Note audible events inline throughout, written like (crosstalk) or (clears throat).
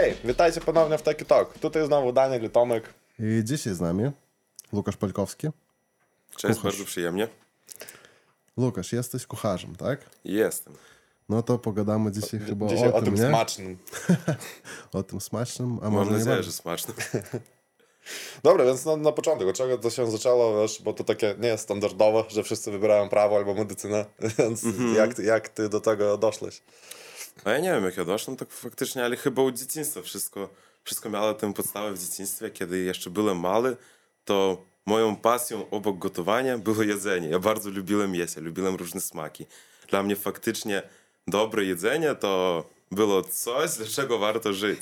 Hej, witajcie ponownie w Taki Talk. Tutaj znowu Daniel i Tomek. I dzisiaj z nami Łukasz Polkowski. Cześć, Kucharz. bardzo przyjemnie. Łukasz, jesteś kucharzem, tak? Jestem. No to pogadamy dzisiaj chyba Dzisiaj o, o tym nie? smacznym. (laughs) O tym smacznym, a Mam może nie nadzieję, bardzo. że smaczne. (laughs) Dobra, więc na, na początek, od czego to się zaczęło, wiesz, bo to takie nie jest standardowe, że wszyscy wybierają prawo albo medycynę, (laughs) więc jak, ty- jak ty do tego doszłeś? A ja nie wiem, jak ja doszłem, tak faktycznie, ale chyba od dzieciństwa wszystko, wszystko miało tę podstawę w dzieciństwie. Kiedy jeszcze byłem mały, to moją pasją obok gotowania było jedzenie. Ja bardzo lubiłem jeść, ja lubiłem różne smaki. Dla mnie faktycznie dobre jedzenie to było coś, dlaczego warto żyć.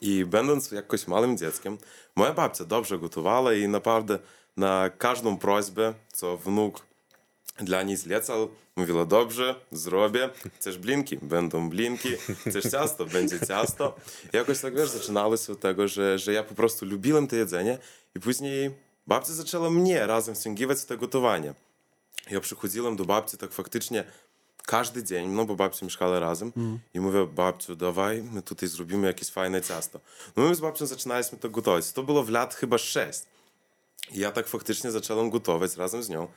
I będąc jakoś małym dzieckiem, moja babcia dobrze gotowała i naprawdę na każdą prośbę, co wnuk dla niej zlecał, mówiła dobrze, zrobię, chcesz blinki, będą blinki, chcesz ciasto, będzie ciasto. I jakoś tak wiesz, zaczynało się od tego, że, że ja po prostu lubiłem to jedzenie i później babcia zaczęła mnie razem wciągiwać w to gotowanie. Ja przychodziłem do babci tak faktycznie każdy dzień, no bo babcia mieszkała razem i mówię, babciu, dawaj, my tutaj zrobimy jakieś fajne ciasto. No my z babcią zaczynaliśmy to gotować. To było w lat chyba 6. I ja tak faktycznie zacząłem gotować razem z nią.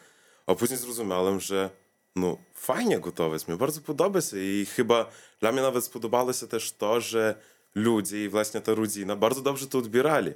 A później zrozumiałem, że no fajnie gotować, mi bardzo podoba się i chyba dla mnie nawet spodobało się też to, że ludzie i właśnie ta rodzina bardzo dobrze to odbierali.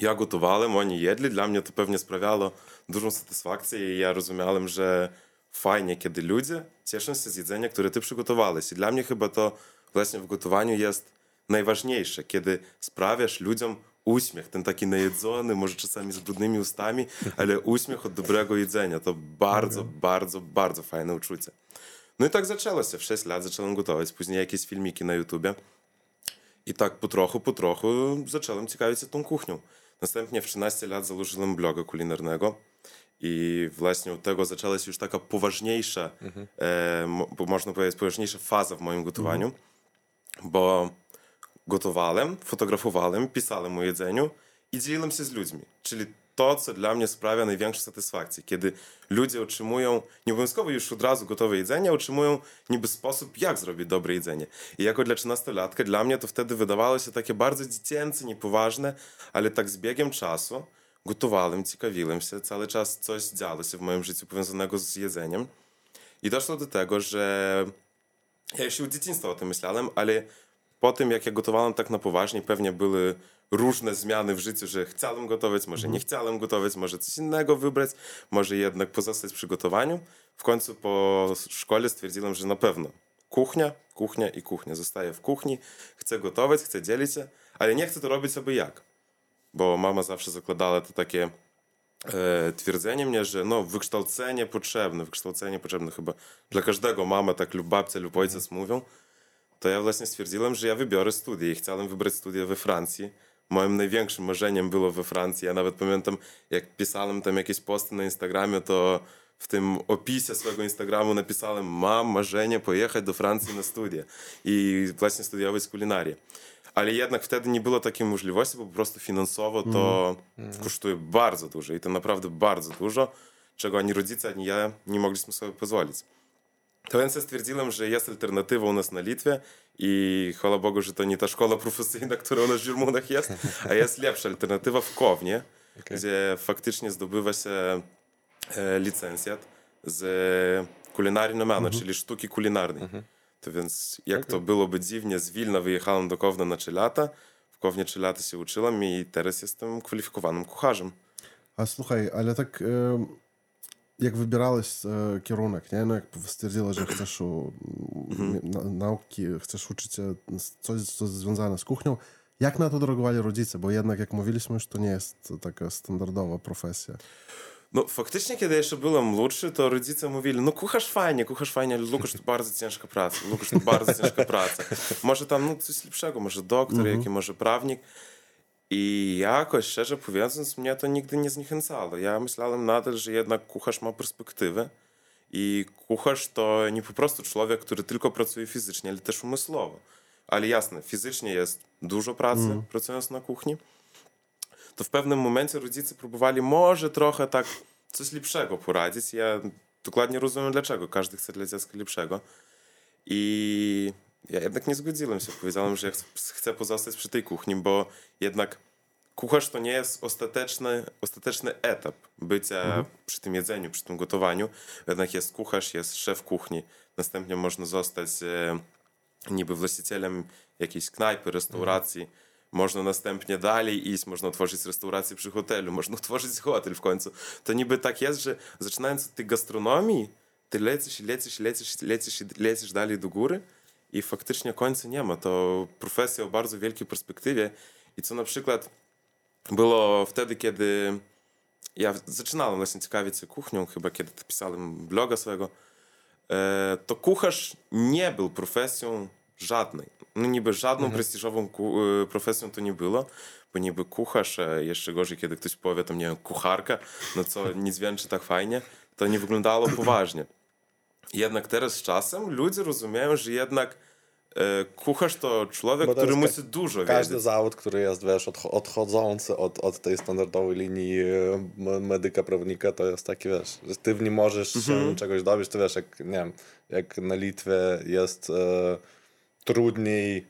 Ja gotowałem, oni jedli, dla mnie to pewnie sprawiało dużą satysfakcję i ja rozumiałem, że fajnie, kiedy ludzie cieszą się z jedzenia, które ty przygotowałeś. I dla mnie chyba to właśnie w gotowaniu jest najważniejsze, kiedy sprawiasz ludziom uśmiech, ten taki najedzony, może czasami z brudnymi ustami, ale uśmiech od dobrego jedzenia. To bardzo, bardzo, bardzo fajne uczucie. No i tak zaczęło się. W 6 lat zacząłem gotować, później jakieś filmiki na YouTubie. I tak po trochu, po trochu zacząłem ciekawić się tą kuchnią. Następnie w 13 lat założyłem bloga kulinarnego i właśnie od tego zaczęła się już taka poważniejsza, e, mo- bo można powiedzieć, poważniejsza faza w moim gotowaniu, bo gotowałem, fotografowałem, pisałem o jedzeniu i dzieliłem się z ludźmi. Czyli to, co dla mnie sprawia największą satysfakcję, kiedy ludzie otrzymują nie obowiązkowo już od razu gotowe jedzenie, otrzymują niby sposób, jak zrobić dobre jedzenie. I jako dla 13-latka dla mnie to wtedy wydawało się takie bardzo dziecięce, niepoważne, ale tak z biegiem czasu gotowałem, ciekawiłem się, cały czas coś działo się w moim życiu powiązanego z jedzeniem. I doszło do tego, że ja jeszcze od dzieciństwa o tym myślałem, ale po tym, jak ja gotowałem tak na poważnie, pewnie były różne zmiany w życiu, że chciałem gotować, może nie chciałem gotować, może coś innego wybrać, może jednak pozostać przy gotowaniu. W końcu po szkole stwierdziłem, że na pewno kuchnia, kuchnia i kuchnia. Zostaję w kuchni, chcę gotować, chcę dzielić się, ale nie chcę to robić sobie jak. Bo mama zawsze zakładała to takie e, twierdzenie mnie, że no, wykształcenie potrzebne, wykształcenie potrzebne chyba dla każdego mama tak lub babcia lub ojciec mówią, to ja właśnie stwierdziłem, że ja wybiorę studia i chciałem wybrać studia we Francji. Moim największym marzeniem było we Francji. Ja nawet pamiętam, jak pisałem tam jakieś posty na Instagramie, to w tym opisie swojego Instagramu napisałem mam marzenie pojechać do Francji na studia i właśnie studiować kulinarię. Ale jednak wtedy nie było takiej możliwości, bo po prostu finansowo to kosztuje bardzo dużo i to naprawdę bardzo dużo, czego ani rodzice, ani ja nie mogliśmy sobie pozwolić. To więc ja stwierdziłem, że jest alternatywa u nas na Litwie i chwała Bogu, że to nie ta szkoła profesyjna, (laughs) która u nas w Żirmundach jest, a jest lepsza alternatywa w Kownie, gdzie faktycznie zdobywa się e, licencjat z kulinarnego miano, czyli sztuki kulinarnej. To więc jak to byłoby dziwnie, z Wilna wyjechałem do Kowna na 3 lata, w Kownie 3 lata się uczyłem i teraz jestem kwalifikowanym kucharzem. A słuchaj, ale tak e, jak wybierałeś e, kierunek, nie? No jak stwierdziłeś, że chcesz u, na, nauki, chcesz uczyć się coś, co związane z kuchnią, jak na to reagowali rodzice? Bo jednak, jak mówiliśmy już, to nie jest taka standardowa profesja. No faktycznie, kiedy jeszcze byłem młodszy, to rodzice mówili, no kucharz fajnie, kucharz fajnie, ale Lukasz to bardzo ciężka praca, Lukasz to bardzo ciężka praca. Może tam no, coś lepszego, może doktor, jaki może prawnik. I jakoś, szczerze mówiąc, mnie to nigdy nie zniechęcało. Ja myślałem nadal, że jednak kucharz ma perspektywę i kucharz to nie po prostu człowiek, który tylko pracuje fizycznie, ale też umysłowo. Ale jasne, fizycznie jest dużo pracy, pracując na kuchni. To w pewnym momencie rodzice próbowali może trochę tak coś lepszego poradzić. Ja dokładnie rozumiem dlaczego. Każdy chce dla dziecka lepszego. I ja jednak nie zgodziłem się. Powiedziałem, że ja ch- chcę pozostać przy tej kuchni, bo jednak kucharz to nie jest ostateczny, ostateczny etap bycia przy tym jedzeniu, przy tym gotowaniu. Jednak jest kucharz, jest szef kuchni. Następnie można zostać e, niby właścicielem jakiejś knajpy, restauracji. Można następnie dalej iść, można otworzyć restaurację przy hotelu, można (laughs) otworzyć hotel w końcu. To niby tak jest, że zaczynając od tej gastronomii, ty lecisz, lecisz, lecisz, lecisz, lecisz dalej do góry i faktycznie końca nie ma. To profesja o bardzo wielkiej perspektywie i co na przykład było wtedy, kiedy ja zaczynałem właśnie ciekawić się kuchnią, chyba kiedy pisałem bloga swojego, e, to kucharz nie był profesją żadnej. No niby żadną prestiżową ku, e, profesją to nie było, bo niby kucharz, jeszcze gorzej, kiedy ktoś powie tam, nie wiem, kucharka, no co nic więcej tak fajnie, to nie wyglądało poważnie. Jednak teraz z czasem ludzie rozumieją, że jednak e, kucharz to człowiek, który musi dużo Każdy wiedzieć. zawód, który jest, wiesz, odcho- odchodzący od, od tej standardowej linii e, medyka, prawnika, to jest taki, wiesz, że ty w nim możesz się czegoś dowiedzieć, to wiesz, jak, nie wiem, jak na Litwie jest e, trudniej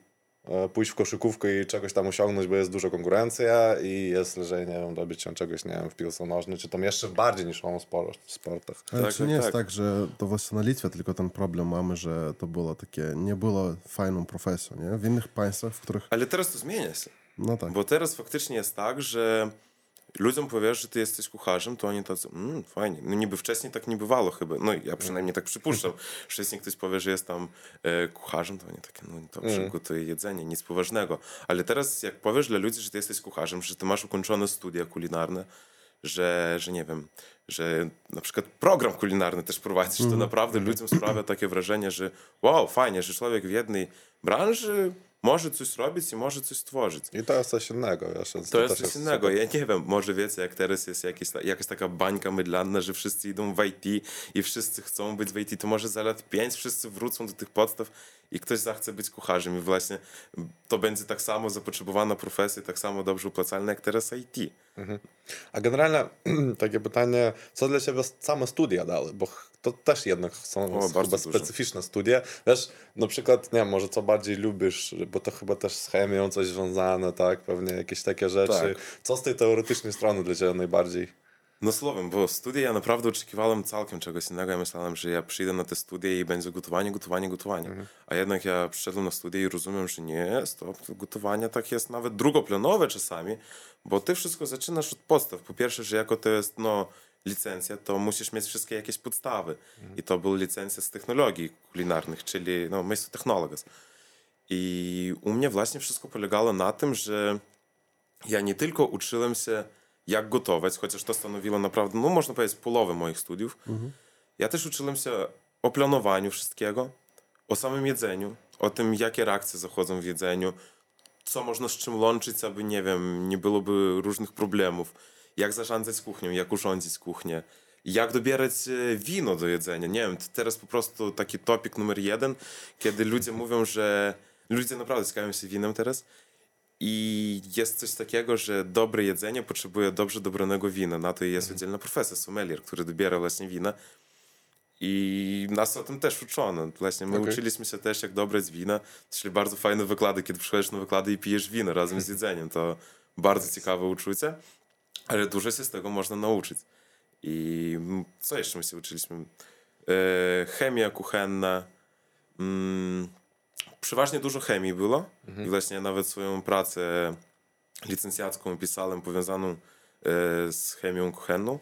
pójść w koszykówkę i czegoś tam osiągnąć, bo jest duża konkurencja i jest lżej, nie wiem, dobyć się czegoś, nie wiem, w piłce nożnej, czy tam jeszcze bardziej niż w sporo, w sportach. Ale Tak, czy tak, nie jest tak. tak, że to właśnie na Litwie tylko ten problem mamy, że to było takie, nie było fajną profesją, nie? W innych państwach, w których, Ale teraz to zmienia się. no tak. Bo teraz faktycznie jest tak, że ludziom powiesz, że ty jesteś kucharzem, to oni tacy, mm, fajnie. No niby wcześniej tak nie bywało chyba. No ja przynajmniej tak przypuszczam. (laughs) Wcześniej ktoś powie, że jest tam e, kucharzem, to oni takie, no dobrze, gotuję jedzenie, nic poważnego. Ale teraz jak powiesz dla ludzi, że ty jesteś kucharzem, że ty masz ukończone studia kulinarne, że, że nie wiem, że na przykład program kulinarny też prowadzisz, to naprawdę ludziom sprawia takie wrażenie, że wow, fajnie, że człowiek w jednej branży może coś robić i może coś stworzyć. I to jest coś innego, wiesz. więc To jest coś innego. Ja nie wiem, może wiecie, jak teraz jest jakieś, ta- jakaś taka bańka mydlana, że wszyscy idą w IT i wszyscy chcą być w IT, to może za lat pięć wszyscy wrócą do tych podstaw i ktoś zachce być kucharzem i właśnie to będzie tak samo zapotrzebowana profesja, tak samo dobrze opłacalna jak teraz IT. A generalnie (clears throat) takie pytanie, co dla ciebie same studia dały? Bo to też jednak są O, chyba bardzo dużo. specyficzne studia. Wiesz, na przykład, nie wiem, może co bardziej lubisz, bo to chyba też z chemią coś związane, tak? Pewnie jakieś takie rzeczy. Tak. Co z tej teoretycznej strony dla ciebie najbardziej? No słowem, bo studia ja naprawdę oczekiwałem całkiem czegoś innego. Ja myślałem, że ja przyjdę na te studia i będzie gotowanie, gotowanie, gotowanie. A jednak ja przyszedłem na studia i rozumiem, że nie, stop, gotowanie tak jest nawet drugoplanowe czasami, bo ty wszystko zaczynasz od podstaw. Po pierwsze, że jako to jest no, licencja, to musisz mieć wszystkie jakieś podstawy. I to był licencja z technologii kulinarnych, czyli no, miejsce technologas. I u mnie właśnie wszystko polegało na tym, że ja nie tylko uczyłem się, jak gotować, chociaż to stanowiło naprawdę, no można powiedzieć, połowę moich studiów. Ja też uczyłem się o planowaniu wszystkiego, o samym jedzeniu, o tym, jakie reakcje zachodzą w jedzeniu, co można z czym łączyć, aby, nie wiem, nie byłoby różnych problemów, jak zarządzać kuchnią, jak urządzić kuchnię, jak dobierać e, wino do jedzenia. Nie wiem, to teraz po prostu taki topik numer jeden, kiedy ludzie mówią, że ludzie naprawdę ciekawią się winem teraz i jest coś takiego, że dobre jedzenie potrzebuje dobrze dobranego wina. Na to jest oddzielna profesja, sommelier, który dobiera właśnie wina. I nas o tym też uczono. Właśnie my Okej. uczyliśmy się też, jak dobrać wina. Czyli bardzo fajne wykłady, kiedy przychodzisz na wykłady i pijesz wino razem z (laughs) jedzeniem. To bardzo ciekawe uczucie, ale dużo się z tego można nauczyć. I mm, co jeszcze my się uczyliśmy? E, chemia kuchenna. Przeważnie dużo chemii było. I właśnie nawet swoją pracę licencjacką pisałem powiązaną e, z chemią kuchenną.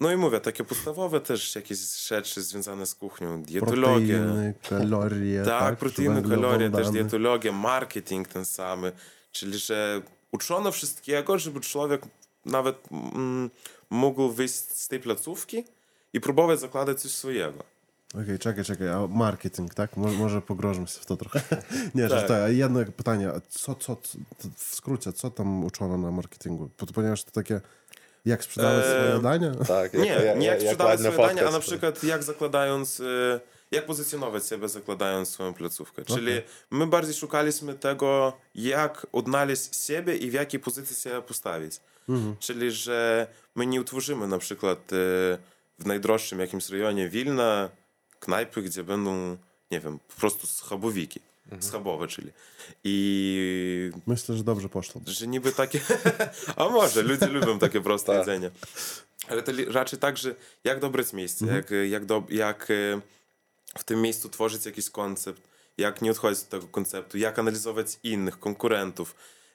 No i mówię, takie podstawowe też jakieś rzeczy związane z kuchnią, dietologia. Proteiny, kalorie. Tak, proteiny, węglowodany. kalorie, też dietologia, marketing ten samy. Czyli, że uczono wszystkiego, żeby człowiek nawet mm, mógł wyjść z tej placówki i próbować zakładać coś swojego. Okej, czekaj, czekaj, a marketing, tak? Może, może pogrożmy się w to trochę. (laughs) Nie, Tak. że to, a jedno pytanie, a co, co, co, w skrócie, co tam uczono na marketingu? Po- Ponieważ to takie, jak sprzedawać Eee, swoje dania? Tak, Nie, nie jak sprzedawać swoje dania, a na przykład jak zakładając, e, jak pozycjonować siebie zakładając swoją placówkę. Czyli my bardziej szukaliśmy tego, jak odnaleźć siebie i w jakiej pozycji się postawić. Czyli, że my nie utworzymy na przykład e, w najdroższym jakimś rejonie Wilna knajpy, gdzie będą nie wiem, po prostu schabowiki. Schabowe, czyli. I Myślę, że dobrze poszło. że niby takie. (laughs) A może, ludzie lubią takie proste (laughs) jedzenie. Ale to raczej tak, że jak dobrać miejsce, jak, jak, do, jak e, w tym miejscu tworzyć jakiś koncept, jak nie odchodzić od tego konceptu, jak analizować innych konkurentów,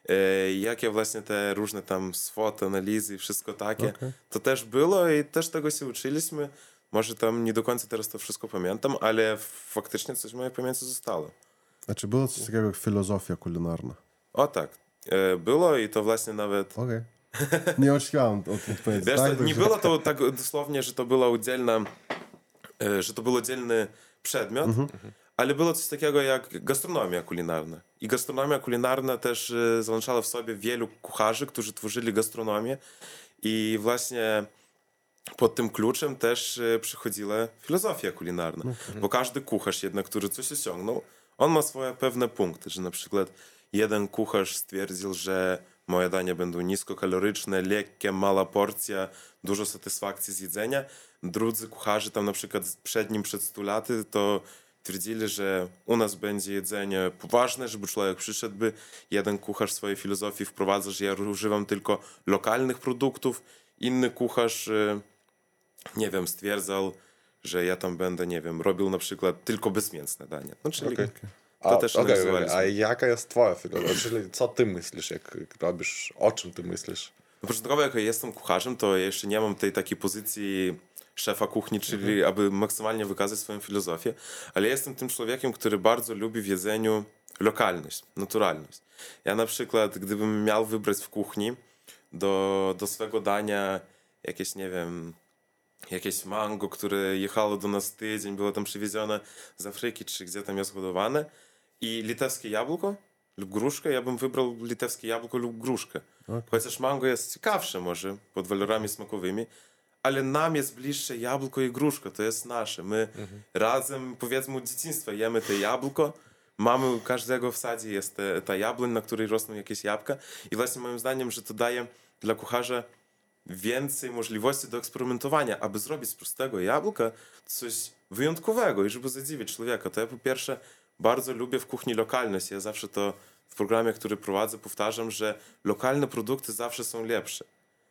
e, jakie właśnie te różne tam SWOT, analizy i wszystko takie. To też było i też tego się uczyliśmy. Może tam nie do końca teraz to wszystko pamiętam, ale faktycznie coś w mojej pamięci zostało. A czy było coś takiego jak filozofia kulinarna? O tak, e, było i to właśnie nawet Okej. Nie oczekiwałem od odpowiedzi. Wiesz, tak? to nie było to tak dosłownie, że to była oddzielna, e, że to był oddzielny przedmiot, ale było coś takiego jak gastronomia kulinarna. I gastronomia kulinarna też e, załączała w sobie wielu kucharzy, którzy tworzyli gastronomię i właśnie pod tym kluczem też e, przychodziła filozofia kulinarna. Bo każdy kucharz jednak, który coś osiągnął, on ma swoje pewne punkty, że na przykład jeden kucharz stwierdził, że moje dania będą niskokaloryczne, lekkie, mała porcja, dużo satysfakcji z jedzenia. Drudzy kucharze tam na przykład przed nim przed 100 laty to twierdzili, że u nas będzie jedzenie poważne, żeby człowiek przyszedłby. Jeden kucharz swojej filozofii wprowadza, że ja używam tylko lokalnych produktów. Inny kucharz, e, nie wiem, stwierdzał, że ja tam będę, nie wiem, robił na przykład tylko bezmięsne dania. No czyli Okej. to A, też okej. analizowaliśmy. A jaka jest twoja filozofia? Czyli co ty myślisz, jak robisz, o czym ty myślisz? No początkowo, jak ja jestem kucharzem, to ja jeszcze nie mam tej takiej pozycji szefa kuchni, czyli aby maksymalnie wykazać swoją filozofię, ale ja jestem tym człowiekiem, który bardzo lubi w jedzeniu lokalność, naturalność. Ja na przykład, gdybym miał wybrać w kuchni do, do swego dania jakieś, nie wiem, jakieś mango, które jechało do nas tydzień, było tam przywiezione z Afryki, czy gdzie tam jest hodowane. I litewskie jabłko? Lub gruszkę, ja bym wybrał litewskie jabłko lub gruszkę. Chociaż mango jest ciekawsze może pod walorami smakowymi, ale nam jest bliższe jabłko i gruszka, to jest nasze. My razem, powiedzmy, od dzieciństwa jemy te jabłko, mamy u każdego w sadzie jest te, ta jabłoń, na której rosną jakieś jabłka. I właśnie moim zdaniem, że to daje dla kucharza więcej możliwości do eksperymentowania, aby zrobić z prostego jabłka coś wyjątkowego i żeby zadziwić człowieka. To ja po pierwsze bardzo lubię w kuchni lokalność. Ja zawsze to w programie, który prowadzę, powtarzam, że lokalne produkty zawsze są lepsze.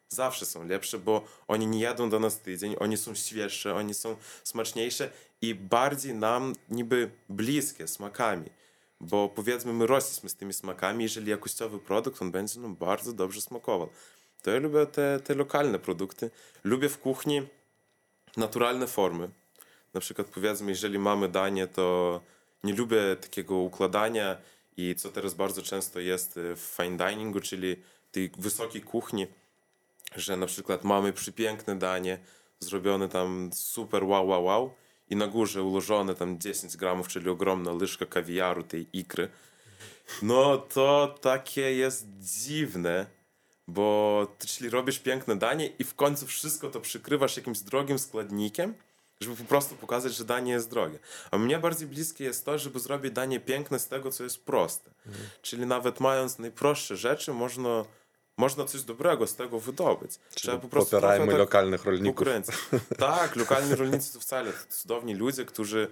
Zawsze są lepsze, bo oni nie jadą do nas tydzień, oni są świeższe, oni są smaczniejsze i bardziej nam niby bliskie smakami. Bo powiedzmy, my rośliśmy z tymi smakami, jeżeli jakościowy produkt, on będzie nam bardzo dobrze smakował. To ja lubię te, te lokalne produkty. Lubię w kuchni naturalne formy. Na przykład powiedzmy, jeżeli mamy danie, to nie lubię takiego układania i co teraz bardzo często jest w fine diningu, czyli tej wysokiej kuchni, że na przykład mamy przepiękne danie, zrobione tam super wow, wow, wow i na górze ułożone tam 10 gramów, czyli ogromna łyżka kawiaru, tej ikry. No to takie jest dziwne, bo ty, czyli robisz piękne danie i w końcu wszystko to przykrywasz jakimś drogim składnikiem, żeby po prostu pokazać, że danie jest drogie. A mnie bardziej bliskie jest to, żeby zrobić danie piękne z tego, co jest proste. Czyli nawet mając najprostsze rzeczy, można, można coś dobrego z tego wydobyć. Trzeba po prostu Popierajmy tak- lokalnych rolników. konkurencji. Tak, lokalni rolnicy to wcale cudowni ludzie, którzy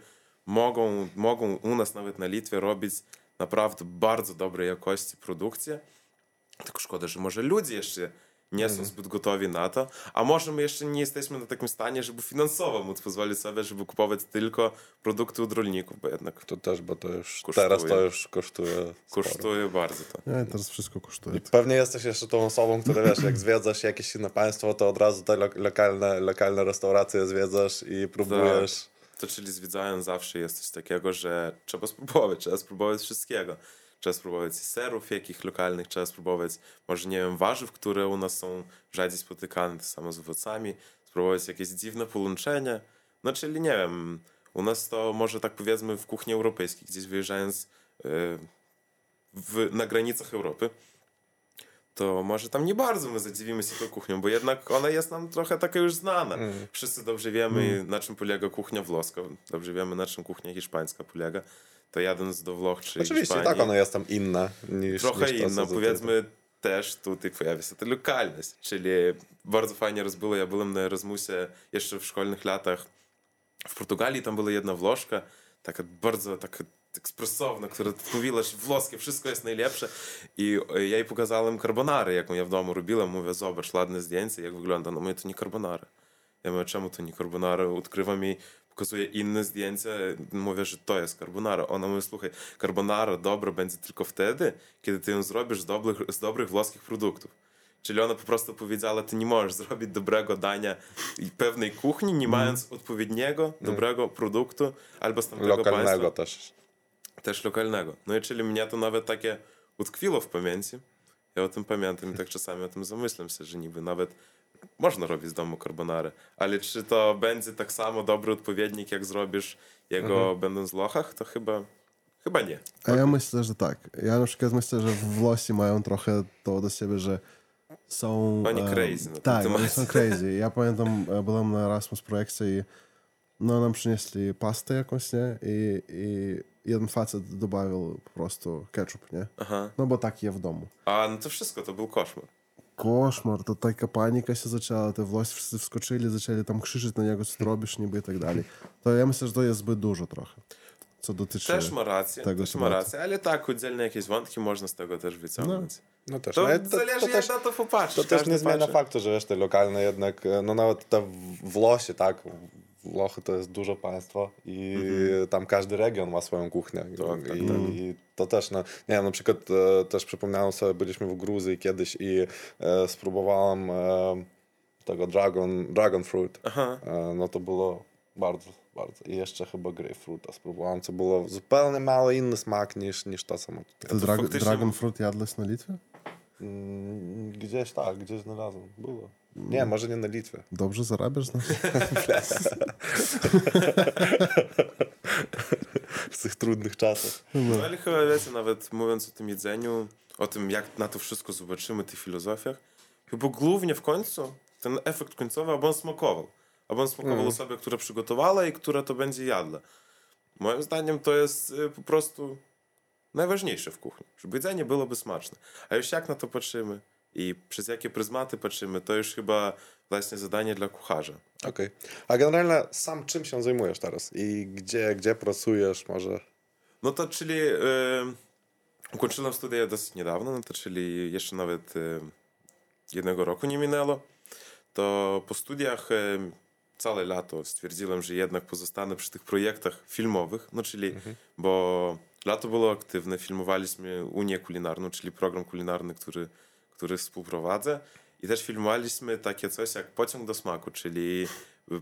mogą, mogą u nas nawet na Litwie robić naprawdę bardzo dobrej jakości produkcję. Tylko szkoda, że może ludzie jeszcze nie są zbyt gotowi na to, a może my jeszcze nie jesteśmy na takim stanie, żeby finansowo móc pozwolić sobie, żeby kupować tylko produkty od rolników, bo jednak To też, bo to już Kosztuje. teraz to już kosztuje sporo. kosztuje bardzo to. Nie, teraz wszystko kosztuje. I pewnie jesteś jeszcze tą osobą, która wiesz, jak zwiedzasz jakieś inne państwo, to od razu te lo- lokalne, lokalne restauracje zwiedzasz i próbujesz. To czyli zwiedzając zawsze jest coś takiego, że trzeba spróbować, trzeba spróbować wszystkiego. Trzeba spróbować serów jakich lokalnych, trzeba spróbować może, nie wiem, warzyw, które u nas są rzadziej spotykane, to samo z owocami, spróbować jakieś dziwne połączenie. No czyli nie wiem, u nas to może tak powiedzmy w kuchni europejskiej, gdzieś wyjeżdżając yy, w, na granicach Europy, to może tam nie bardzo my zadziwimy się tą kuchnią, bo jednak ona jest nam trochę taka już znana. Wszyscy dobrze wiemy, na czym polega kuchnia włoska, dobrze wiemy, na czym kuchnia hiszpańska polega. To jadąc do Włoch czy Oczywiście Hiszpanii, tak ona jest tam inna niż trochę niż to, tutaj- Powiedzmy też tutaj pojawia się ta lokalność, czyli bardzo fajnie rozbyło. Ja byłem na Erasmusie jeszcze w szkolnych latach w Portugalii, tam była jedna Włoszka, taka bardzo taka ekspresowna, która mówiła, że włoskie wszystko jest najlepsze. I ja jej pokazałem carbonarę, jaką ja w domu robiłem. Mówię, zobacz, ładne zdjęcie, jak wygląda. No mówię, to nie carbonara. Ja mówię, czemu to nie carbonara? Odkrywam jej, pokazuję inne zdjęcia, mówię, że to jest carbonara. Ona mówi, słuchaj, carbonara dobra będzie tylko wtedy, kiedy ty ją zrobisz z dobrych, z dobrych włoskich produktów. Czyli ona po prostu powiedziała, ty nie możesz zrobić dobrego dania pewnej kuchni, nie mając odpowiedniego, dobrego produktu albo z tamtego Lokalnego państwa. też. Też lokalnego. No i czyli mnie to nawet takie utkwiło w pamięci. Ja o tym pamiętam i tak czasami o tym zamyslam się, że niby nawet można robić z domu carbonarę, ale czy to będzie tak samo dobry odpowiednik, jak zrobisz jego będąc w Lochach, to chyba, chyba nie. A ja myślę, że tak. Ja na przykład myślę, że Włosi mają trochę to do siebie, że są... Oni crazy Tak, oni są crazy. Ja pamiętam, e, byłem na Erasmus projekcie i no, nam przynieśli pastę jakąś, nie? I, i jeden facet dobawił po prostu ketchup, nie? Aha. No bo tak je w domu. A no to wszystko, to był koszmar. Koszmar, to taka panika się zaczęła, te Włosi wszyscy wskoczyli, zaczęli tam krzyczeć na niego, co ty robisz niby i tak dalej. To ja myślę, że to jest zbyt dużo trochę, co dotyczy Też ma rację, tego też ma rację, ale tak, oddzielne jakieś wątki można z tego też wyciągnąć. No też. To, no, ale zależy to, jak też, na to popatrzysz. to też nie zmienia faktu, że wiesz, te lokalne jednak, e, no nawet te w- Włosy, tak, Włochy to jest dużo państwo i tam każdy region ma swoją kuchnię. Tak, tak, I, tak. I to też, no, nie wiem, na przykład e, też przypomniałem sobie, byliśmy w Gruzji kiedyś i e, spróbowałem e, tego dragon, dragon fruit. Aha. E, no to było bardzo, bardzo. I jeszcze chyba grapefruita spróbowałem, co było zupełnie mało inny smak niż, niż to samo tutaj. Faktycznie- Dragon Fruit jadłeś na Litwie? Mm, Gdzieś tak, gdzieś znalazłem. Było. Nie, może nie na Litwie. Dobrze zarabiasz? No? W tych trudnych czasach. No ale chyba wiecie, nawet mówiąc o tym jedzeniu, o tym jak na to wszystko zobaczymy, tych filozofiach, chyba głównie w końcu ten efekt końcowy, aby on smakował. Aby on smakował osobie, która przygotowała i która to będzie jadła. Moim zdaniem to jest y, po prostu najważniejsze w kuchni, żeby jedzenie byłoby smaczne. A już jak na to patrzymy i przez jakie pryzmaty patrzymy, to już chyba właśnie zadanie dla kucharza. Okej. A generalnie sam czym się zajmujesz teraz? I gdzie, gdzie pracujesz? Może. No to czyli e, ukończyłem studia dosyć niedawno, no to czyli jeszcze nawet jednego roku nie minęło. To po studiach całe lato stwierdziłem, że jednak pozostanę przy tych projektach filmowych, no czyli, bo lato było aktywne, filmowaliśmy Unię Kulinarną, czyli program kulinarny, który, który współprowadzę i też filmowaliśmy takie coś jak Pociąg do smaku, czyli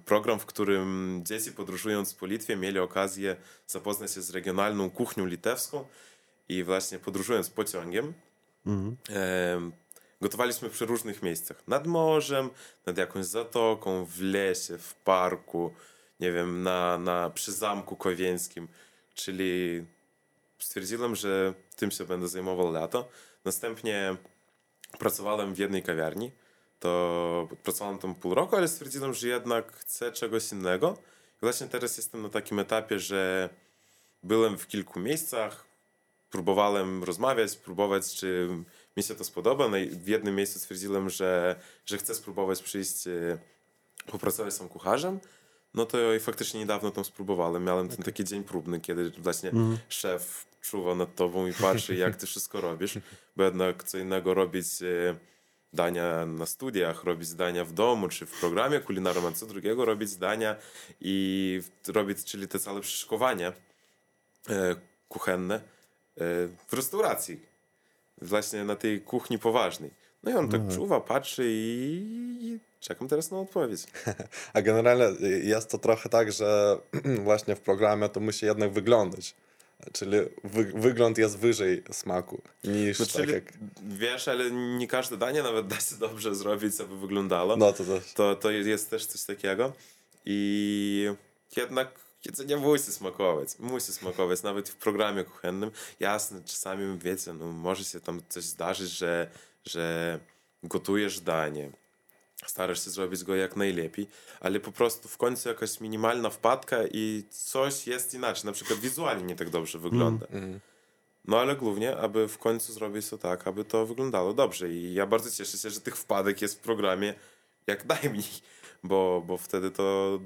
program, w którym dzieci podróżując po Litwie mieli okazję zapoznać się z regionalną kuchnią litewską i właśnie podróżując pociągiem em, gotowaliśmy przy różnych miejscach. Nad morzem, nad jakąś zatoką, w lesie, w parku, nie wiem, na, na, przy zamku kowieńskim. Czyli stwierdziłem, że tym się będę zajmował lato. Następnie pracowałem w jednej kawiarni. To pracowałem tam pół roku, ale stwierdziłem, że jednak chcę czegoś innego. I właśnie teraz jestem na takim etapie, że byłem w kilku miejscach, próbowałem rozmawiać, próbować, czy mi się to spodoba. No i w jednym miejscu stwierdziłem, że, że chcę spróbować przyjść, e, popracować sam kucharzem. No to i faktycznie niedawno tam spróbowałem. Miałem ten taki dzień próbny, kiedy właśnie szef czuwa nad tobą i patrzy, jak ty wszystko robisz. Bo jednak co innego robić e, dania na studiach, robić dania w domu czy w programie kulinarnym, a co drugiego robić dania i robić, czyli te całe przyszykowanie e, kuchenne e, w restauracji. Właśnie na tej kuchni poważnej. No i on tak czuwa, patrzy i, i czekam teraz na odpowiedź. (laughs) A generalnie jest to trochę tak, że (clears throat) właśnie w programie to musi jednak wyglądać. Czyli wy, wygląd jest wyżej smaku niż No, tak jak. wiesz, ale nie każde danie nawet da się dobrze zrobić, aby wyglądało. No to też. to, to jest też coś takiego. I jednak jedzenie musi smakować. Musi smakować, nawet w programie kuchennym. Jasne, czasami, wiecie, no, może się tam coś zdarzyć, że, że gotujesz danie, starasz się zrobić go jak najlepiej, ale po prostu w końcu jakaś minimalna wpadka i coś jest inaczej. Na przykład wizualnie nie tak dobrze wygląda. No ale głównie, aby w końcu zrobić to tak, aby to wyglądało dobrze. I ja bardzo cieszę się, że tych wpadek jest w programie jak najmniej, bo, bo wtedy to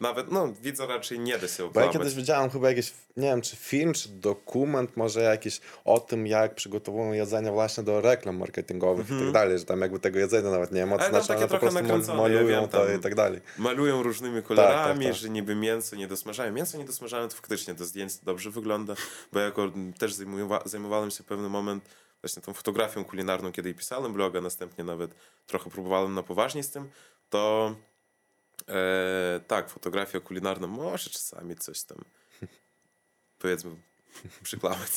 nawet, no, widza raczej nie da się Bo ja kiedyś widziałem chyba jakiś, nie wiem, czy film, czy dokument może jakiś o tym, jak przygotowują jedzenie właśnie do reklam marketingowych i tak dalej, że tam jakby tego jedzenia nawet nie ma, Mhm. Ale to znaczy takie one po trochę prostu malują ja wiem, to i tak dalej. Malują różnymi kolorami, tak, tak. że niby mięso nie dosmażają. Mięso nie dosmażają, to faktycznie do zdjęć dobrze wygląda, bo ja jako też zajmowa zajmowałem się pewnym moment właśnie tą fotografią kulinarną, kiedy pisałem bloga, następnie nawet trochę próbowałem na poważnie z tym, to e, tak, fotografia kulinarna może czasami coś tam powiedzmy przyklawać.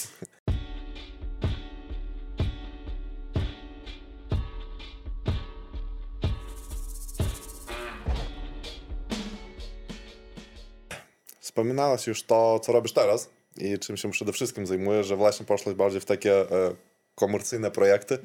Wspominałeś już to, co robisz teraz i czym się przede wszystkim zajmujesz, że właśnie poszłeś bardziej w takie e, komercyjne projekty,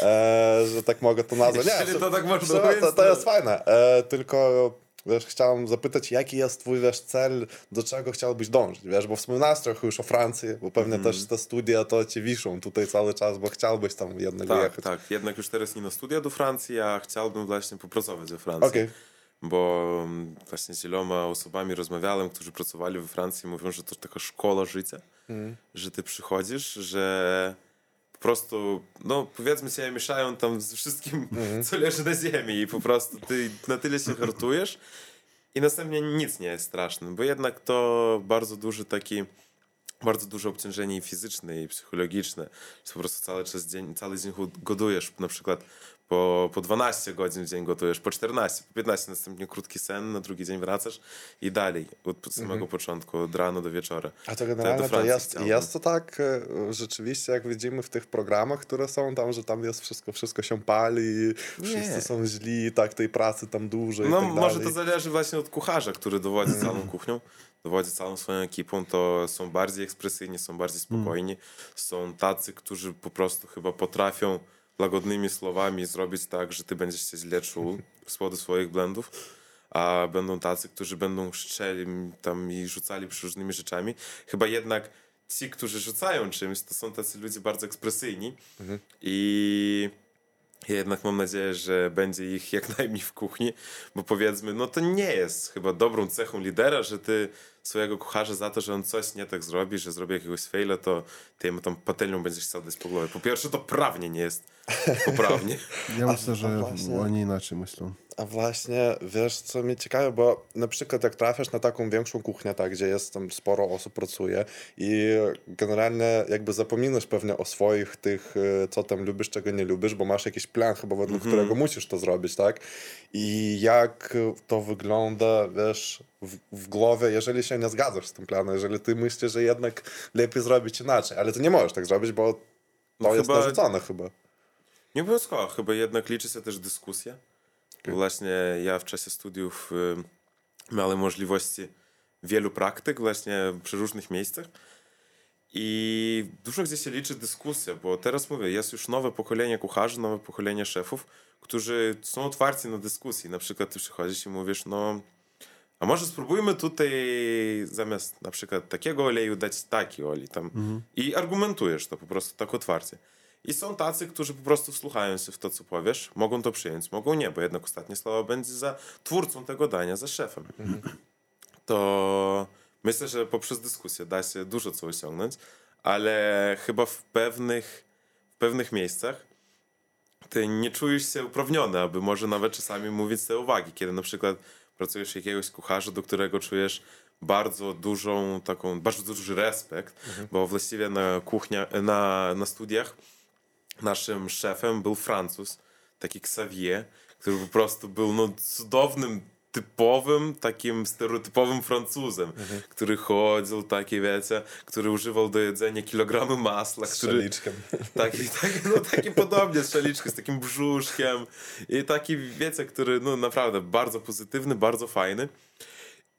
e, że tak mogę to nazwać. Nie, Jeśli to tak można to to- jest fajne, e, tylko wiesz, chciałem zapytać, jaki jest twój wiesz, cel, do czego chciałbyś dążyć, wiesz, bo wspominałeś trochę już o Francji, bo pewnie Mhm. też te studia to ci wiszą tutaj cały czas, bo chciałbyś tam jednak Tak, wyjechać. tak. Jednak już teraz nie na studia do Francji, a chciałbym właśnie popracować we Francji. Okej. Bo mm, właśnie z wieloma osobami rozmawiałem, którzy pracowali we Francji, mówią, że to taka szkoła życia, że ty przychodzisz, że po prostu, no powiedzmy sobie, mieszają tam z wszystkim, co leży na ziemi i po prostu ty na tyle się hartujesz i następnie nic nie jest straszne, bo jednak to bardzo duży taki bardzo duże obciążenie i fizyczne, i psychologiczne. Że po prostu cały czas dzień, cały dzień godujesz, na przykład po, po 12 godzin w dzień gotujesz, po 14, po 15, następnie krótki sen, na drugi dzień wracasz i dalej, od samego początku, od rana do wieczora. A to do generalnie to jest, chciałbym. jest to tak e, rzeczywiście, jak widzimy w tych programach, które są tam, że tam jest wszystko, wszystko się pali, wszyscy są źli, tak, tej pracy tam dużo No tak może to zależy właśnie od kucharza, który dowodzi (clears throat) całą kuchnią, dowodzi całą swoją ekipą, to są bardziej ekspresyjni, są bardziej spokojni, są tacy, którzy po prostu chyba potrafią łagodnymi słowami zrobić tak, że ty będziesz się źle czuł z powodu swoich blendów, a będą tacy, którzy będą szczeli tam i rzucali różnymi rzeczami. Chyba jednak ci, którzy rzucają czymś, to są tacy ludzie bardzo ekspresyjni i ja jednak mam nadzieję, że będzie ich jak (laughs) najmniej w kuchni, bo powiedzmy, no to nie jest chyba dobrą cechą lidera, że ty swojego kucharza za to, że on coś nie tak zrobi, że zrobi jakiegoś faila, to ty mu tą patelnią będziesz chciał dać po głowie. Po pierwsze, to prawnie nie jest poprawnie. (laughs) Ja myślę, że oni inaczej myślą. A właśnie, wiesz, co mnie ciekawe, bo na przykład jak trafiasz na taką większą kuchnię, tak, gdzie jest tam sporo osób pracuje i generalnie jakby zapominasz pewnie o swoich tych, e, co tam lubisz, czego nie lubisz, bo masz jakiś plan chyba, według którego musisz to zrobić, tak? I jak to wygląda, wiesz, w, w głowie, jeżeli się nie zgadzasz z tym planem, jeżeli ty myślisz, że jednak lepiej zrobić inaczej, ale ty nie możesz tak zrobić, bo to No jest chyba- narzucone chyba. Nie obowiązkowo, chyba jednak liczy się też dyskusja. Właśnie ja w czasie studiów y, miałem możliwości wielu praktyk właśnie przy różnych miejscach i dużo gdzie się liczy dyskusja, bo teraz mówię, jest już nowe pokolenie kucharzy, nowe pokolenie szefów, którzy są otwarci na dyskusji. Na przykład ty przychodzisz i mówisz, no a może spróbujmy tutaj zamiast na przykład takiego oleju dać taki olej tam i argumentujesz to po prostu tak otwarcie. I są tacy, którzy po prostu wsłuchają się w to, co powiesz, mogą to przyjąć, mogą nie, bo jednak ostatnie słowo będzie za twórcą tego dania, za szefem. To myślę, że poprzez dyskusję da się dużo co osiągnąć, ale chyba w pewnych, w pewnych miejscach ty nie czujesz się uprawniony, aby może nawet czasami mówić te uwagi, kiedy na przykład pracujesz jakiegoś kucharza, do którego czujesz bardzo dużą taką, bardzo duży respekt, bo właściwie na kuchnia, na, na studiach naszym szefem był Francuz, taki Xavier, który po prostu był no, cudownym, typowym, takim stereotypowym Francuzem, który chodził, taki wiecie, który używał do jedzenia kilogramy masła, Z który, szaliczkiem. Taki, taki, no, taki podobnie z szaliczką, z takim brzuszkiem i taki, wiecie, który no naprawdę bardzo pozytywny, bardzo fajny.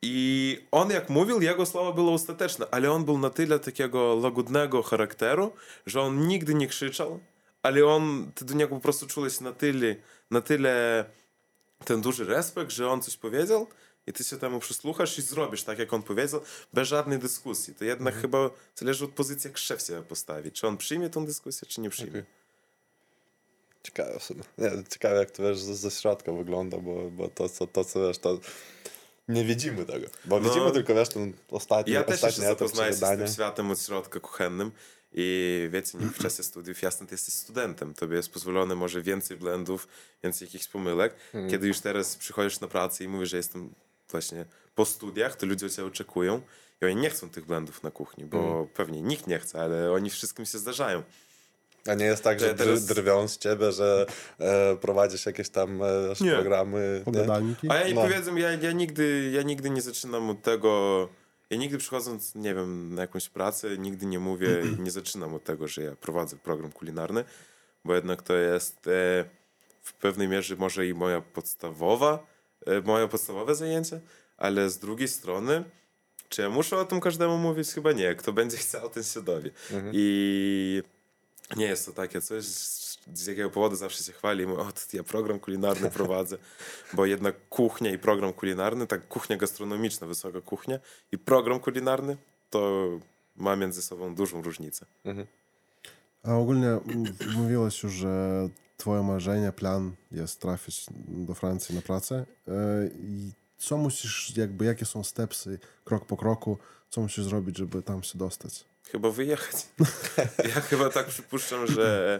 I on jak mówił, jego słowo było ostateczne, ale on był na tyle takiego łagodnego charakteru, że on nigdy nie krzyczał, ale on, ty do niego po prostu czułeś na tyle, na tyle ten duży respekt, że on coś powiedział i ty się temu przysłuchasz i zrobisz tak, jak on powiedział, bez żadnej dyskusji. To jednak chyba zależy od pozycji, jak szef się postawi. Czy on przyjmie tą dyskusję, czy nie przyjmie. Ciekawe, w sumie. nie, ciekawe jak to wiesz ze, ze środka wygląda, bo, bo to, co, to co wiesz, to nie widzimy tego. Bo no, widzimy tylko, wiesz, ten ostatni, ja też ostatni się zapoznaję się z tym światem od środka kuchennym i wiecie, nie w czasie studiów, jasne, ty jesteś studentem, tobie jest pozwolone może więcej blendów, więcej jakichś pomyłek. Hmm. Kiedy już teraz przychodzisz na pracę i mówisz, że jestem właśnie po studiach, to ludzie ciebie oczekują i oni nie chcą tych blendów na kuchni, bo hmm. pewnie nikt nie chce, ale oni wszystkim się zdarzają. A nie jest tak, że, teraz... drwią z ciebie, że e, prowadzisz jakieś tam e, programy. Pogadalniki? A ja no. powiedzmy, ja, ja, nigdy, ja nigdy nie zaczynam od tego. Ja nigdy przychodząc, nie wiem, na jakąś pracę, nigdy nie mówię i nie zaczynam od tego, że ja prowadzę program kulinarny, bo jednak to jest e, w pewnej mierze może i moja podstawowa, e, moje podstawowe zajęcie, ale z drugiej strony, czy ja muszę o tym każdemu mówić? Chyba nie. Kto będzie chciał, ten się dowie. Mhm. I nie jest to takie coś, z jakiego powodu zawsze się chwali, mówię, o, ja program kulinarny (laughs) prowadzę, bo jednak kuchnia i program kulinarny, tak kuchnia gastronomiczna, wysoka kuchnia i program kulinarny, to ma między sobą dużą różnicę. Mhm. A ogólnie mówiłeś już, że twoje marzenie, plan jest trafić do Francji na pracę e, i co musisz, jakby, jakie są stepsy krok po kroku, co musisz zrobić, żeby tam się dostać? Chyba wyjechać. (laughs) ja chyba tak przypuszczam, że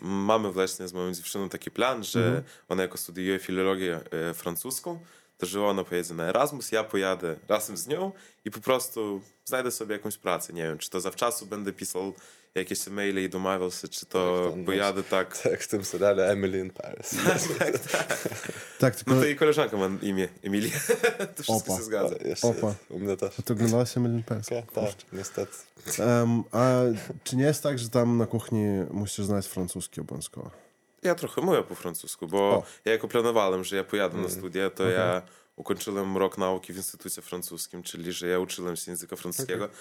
mamy właśnie z moją dziewczyną taki plan, że mhm. ona jako studiuje filologię e, francuską, to że ona pojedzie na Erasmus, ja pojadę razem z nią i po prostu znajdę sobie jakąś pracę. Nie wiem, czy to zawczasu będę pisał jakieś maile i domawiał się, czy to tak, pojadę tak... Tak, w tym seriale Emily in Paris. (laughs) tak, tak. tak tylko... No to jej koleżanka ma imię Emilia. (laughs) to wszystko Opa. się zgadza. Jeszcze Opa. U mnie też. A to oglądałaś Emily in Paris? Tak, tak, niestety. Um, a czy nie jest tak, że tam na kuchni musisz znać francuski obowiązkowo? Ja trochę mówię po francusku, bo o. ja jako planowałem, że ja pojadę mm. na studia, to okay. ja ukończyłem rok nauki w Instytucie Francuskim, czyli że ja uczyłem się języka francuskiego. Okay.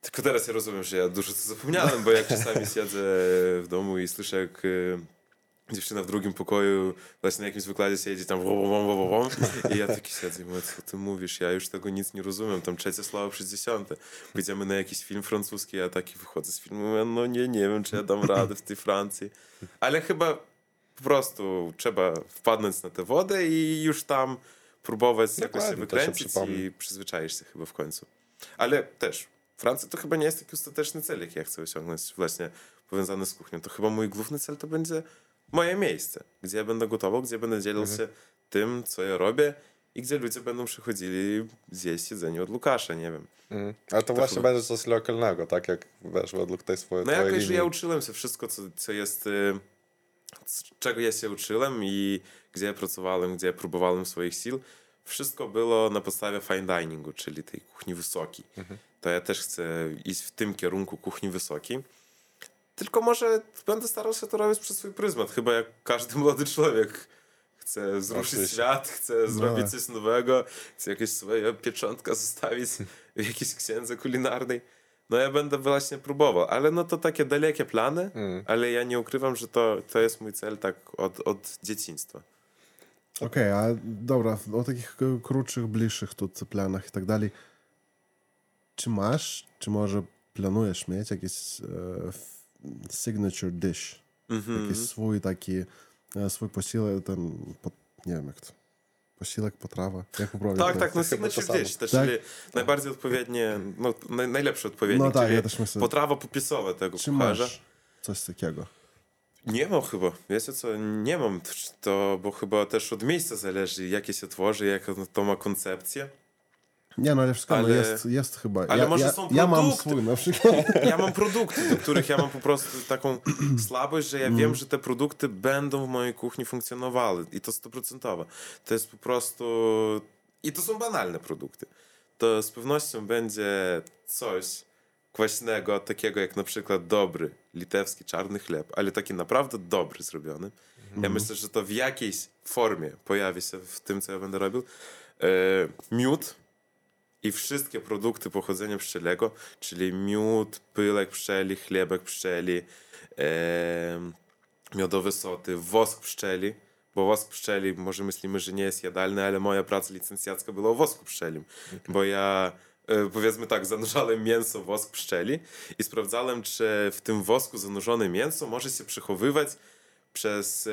Tylko teraz ja rozumiem, że ja dużo co zapomniałem, bo jak czasami (laughs) siedzę w domu i słyszę, jak y, dziewczyna w drugim pokoju właśnie na jakimś wykładzie siedzi tam i ja taki siedzę i mówię, co ty mówisz, ja już tego nic nie rozumiem, tam trzecie słowo przez dziesiąte. Pójdziemy na jakiś film francuski, ja taki wychodzę z filmu mówię, no nie, nie wiem, czy ja dam radę w tej Francji. Ale chyba po prostu trzeba wpadnąć na tę wodę i już tam próbować jakoś się wykręcić się i przyzwyczaisz się chyba w końcu. Ale też Francja to chyba nie jest taki ostateczny cel, jaki ja chcę osiągnąć właśnie powiązany z kuchnią. To chyba mój główny cel to będzie moje miejsce, gdzie ja będę gotował, gdzie będę dzielił mhm. się tym, co ja robię i gdzie ludzie będą przychodzili zjeść jedzenie od Lukasza, nie wiem. Mm. Ale to, to właśnie chyba... będzie coś lokalnego, tak jak wiesz, według tej swojej No jakoś, że ja uczyłem się wszystko, co, co jest, y, czego ja się uczyłem i gdzie ja pracowałem, gdzie ja próbowałem swoich sił, wszystko było na podstawie fine diningu, czyli tej kuchni wysokiej. Mhm. To ja też chcę iść w tym kierunku kuchni wysokiej. Tylko może będę starał się to robić przez swój pryzmat. Chyba jak każdy (laughs) młody człowiek chce wzruszyć Oczywiście. świat, chce no. zrobić coś nowego, chce jakieś swoje pieczątka zostawić w jakiejś księdze kulinarnej. No ja będę właśnie próbował, ale no to takie dalekie plany, mm. ale ja nie ukrywam, że to, to jest mój cel tak od, od dzieciństwa. Okej, okay, a dobra, o takich krótszych, bliższych tu planach i tak dalej. Czy masz, czy może planujesz mieć jakiś e, signature dish? Mm -hmm. Jakiś swój taki, e, swój posiłek, ten, po, nie wiem jak to, posiłek, potrawa, jak poprawnie Tak, tak, no signature dish, też, tak? czyli najbardziej odpowiednie, no naj, najlepsze odpowiednie, no, tak, ja też myślę. potrawa popisowa tego czy kucharza. Masz coś takiego? Nie mam chyba. Wiecie co, nie mam to, bo chyba też od miejsca zależy, jakie się tworzy, jaką to ma koncepcję. Nie, no ale wszystko ale, jest, jest chyba. Ale ja, może ja, są produkty. Ja mam swój na przykład. (laughs) Ja mam produkty, do których ja mam po prostu taką (clears throat) słabość, że ja mm. wiem, że te produkty będą w mojej kuchni funkcjonowały i to stuprocentowo. To jest po prostu... I to są banalne produkty. To z pewnością będzie coś, kwaśnego, takiego jak na przykład dobry litewski czarny chleb, ale taki naprawdę dobry zrobiony. Ja mhm. myślę, że to w jakiejś formie pojawi się w tym, co ja będę robił. E, miód i wszystkie produkty pochodzenia pszczelego, czyli miód, pyłek pszczeli, chlebek pszczeli, e, miodowe soty, wosk pszczeli, bo wosk pszczeli, może myślimy, że nie jest jadalny, ale moja praca licencjacka była o wosku pszczelim, okay. bo ja E, powiedzmy tak, zanurzałem mięso w wosk pszczeli i sprawdzałem, czy w tym wosku zanurzone mięso może się przechowywać przez e,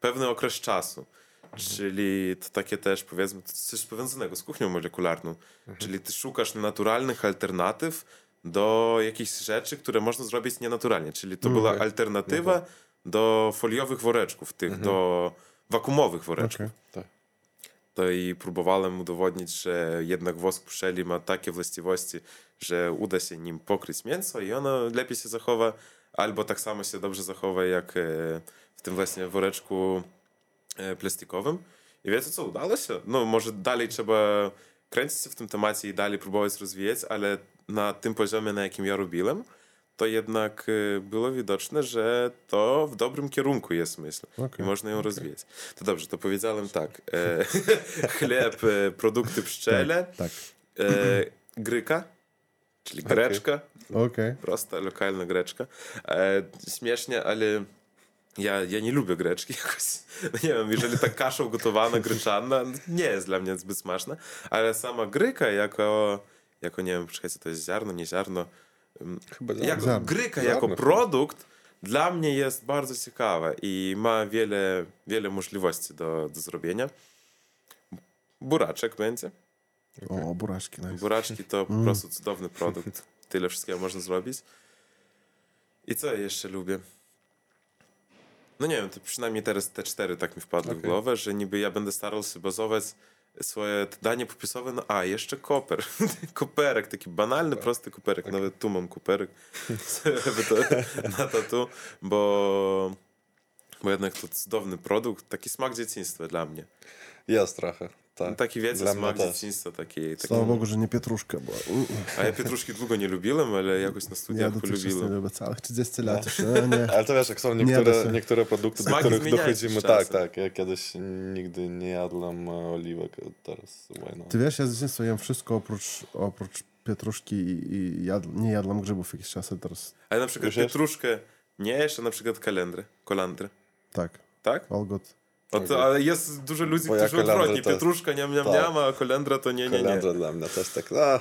pewny okres czasu. Czyli to takie też powiedzmy to coś powiązanego z kuchnią molekularną. Czyli ty szukasz naturalnych alternatyw do jakichś rzeczy, które można zrobić nienaturalnie. Czyli to była Okej. alternatywa do foliowych woreczków, tych do wakumowych woreczków. Okej. Tak. To i próbowałem udowodnić, że jednak wosk pszczeli ma takie właściwości, że uda się nim pokryć mięso i ono lepiej się zachowa, albo tak samo się dobrze zachowa jak e, w tym właśnie woreczku plastikowym. I wiecie co, udało się? No może dalej trzeba kręcić się w tym temacie i dalej próbować rozwijać, ale na tym poziomie, na jakim ja robiłem, to jednak było widoczne, że to w dobrym kierunku jest myśl Okej, i można ją rozwijać. To dobrze, to powiedziałem tak. Chleb, produkty pszczele, Tak. gryka, czyli greczka, Okej. prosta, lokalna greczka. Śmiesznie, ale ja, ja nie lubię greczki (laughs) jakoś. No nie wiem, jeżeli ta kasza ugotowana, gryczana, nie jest dla mnie zbyt smaczna, ale sama gryka jako, jako nie wiem, czekajcie, to jest ziarno, nie ziarno, Chyba jako Ziarno. gryka, Ziarno jako chyba. produkt dla mnie jest bardzo ciekawa i ma wiele, wiele możliwości do, do zrobienia. Buraczek będzie. O, buraczki, nice. Buraczki to po prostu cudowny produkt. Tyle wszystkiego można zrobić. I co ja jeszcze lubię? No nie wiem, to przynajmniej teraz te cztery tak mi wpadły w Okej. głowę, że niby ja będę starał się bazować swoje danie popisowe na... A, jeszcze koper. koperek, (laughs) taki banalny, prosty koperek. Nawet tu mam koperek (laughs) (laughs) na tatu, bo, bo jednak to cudowny produkt, taki smak dzieciństwa dla mnie. Jest trochę, tak, taki wielce smak też. dzieciństwa. Taki, taki... Bogu, że nie pietruszka była. A ja pietruszki długo nie lubiłem, ale jakoś na studiach ja polubiłem. Ja lubię całych 30 lat. No. Nie. (laughs) Ale to wiesz, jak są niektóre, nie niektóre produkty, do których dochodzimy. Tak, tak. Ja kiedyś nigdy nie jadłem e, oliwek, e, teraz why Ty wiesz, ja z dzieciństwa jem wszystko oprócz, oprócz pietruszki i, i jadl, nie jadłam grzybów jakiś czas teraz. Ale na przykład Wiesz? pietruszkę nie jesz, a na przykład kalendrę, kolandrę. Tak. Tak? All good. O to, ale jest dużo ludzi, Bo ja którzy kolendrę odwrotnie. Pietruszka niam, niam, tak. niam, a kolendra to nie, nie, nie. Kolendra dla mnie też tak, a,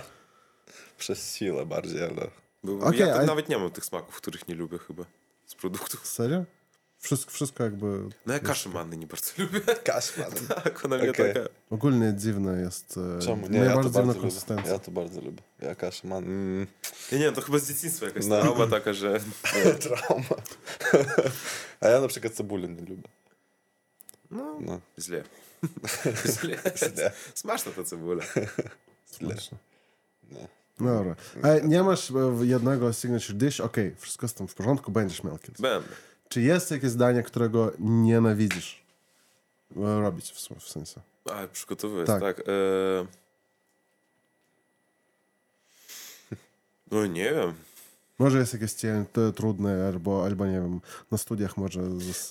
przez siłę bardziej, ale... Bo Okej, ja ale- nawet nie mam tych smaków, których nie lubię chyba z produktów. Serio? Wszystko, wszystko jakby... No ja kaszę manny nie bardzo (laughs) lubię. Kaszman. Tak, ona mnie Okej. taka... Ogólnie dziwne jest... e, Czemu? Nie, ja dziwna bardzo lubię. konsystencja. Ja to bardzo lubię. Ja kaszman. Mm, Ja nie wiem, to chyba z dzieciństwa jakaś No. trauma taka, że... (laughs) trauma. (laughs) A ja na przykład cebuli nie lubię. No, No, źle. (laughs) źle. Smaczna ta cebula. Smaczne. Nie. No dobra. A nie masz e, jednego signature dish? Okej, wszystko z tym w porządku, będziesz miał kiedyś. Będę. Czy jest jakieś danie, którego nienawidzisz e, robić w, w sensie? A, przygotowywać, Tak. tak. E... No nie wiem. Może jest jakieś trudne, albo, albo nie wiem, na studiach może...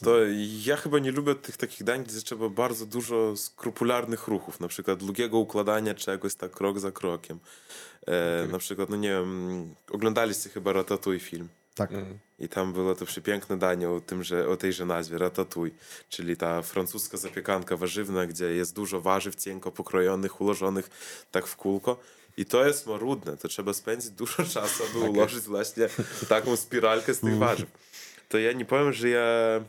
To ja chyba nie lubię tych takich dań, gdzie trzeba bardzo dużo skrupularnych ruchów, na przykład długiego układania czegoś tak krok za krokiem. E, Na przykład, no nie wiem, oglądaliście chyba Ratatouille film. Tak. Mm. I tam było to przepiękne danie o, tym, że, o tejże nazwie, ratatouille, czyli ta francuska zapiekanka warzywna, gdzie jest dużo warzyw cienko pokrojonych, ułożonych tak w kółko. I to jest marudne, to trzeba spędzić dużo (laughs) czasu, aby ułożyć właśnie taką spiralkę z tych warzyw. To ja nie powiem, że ja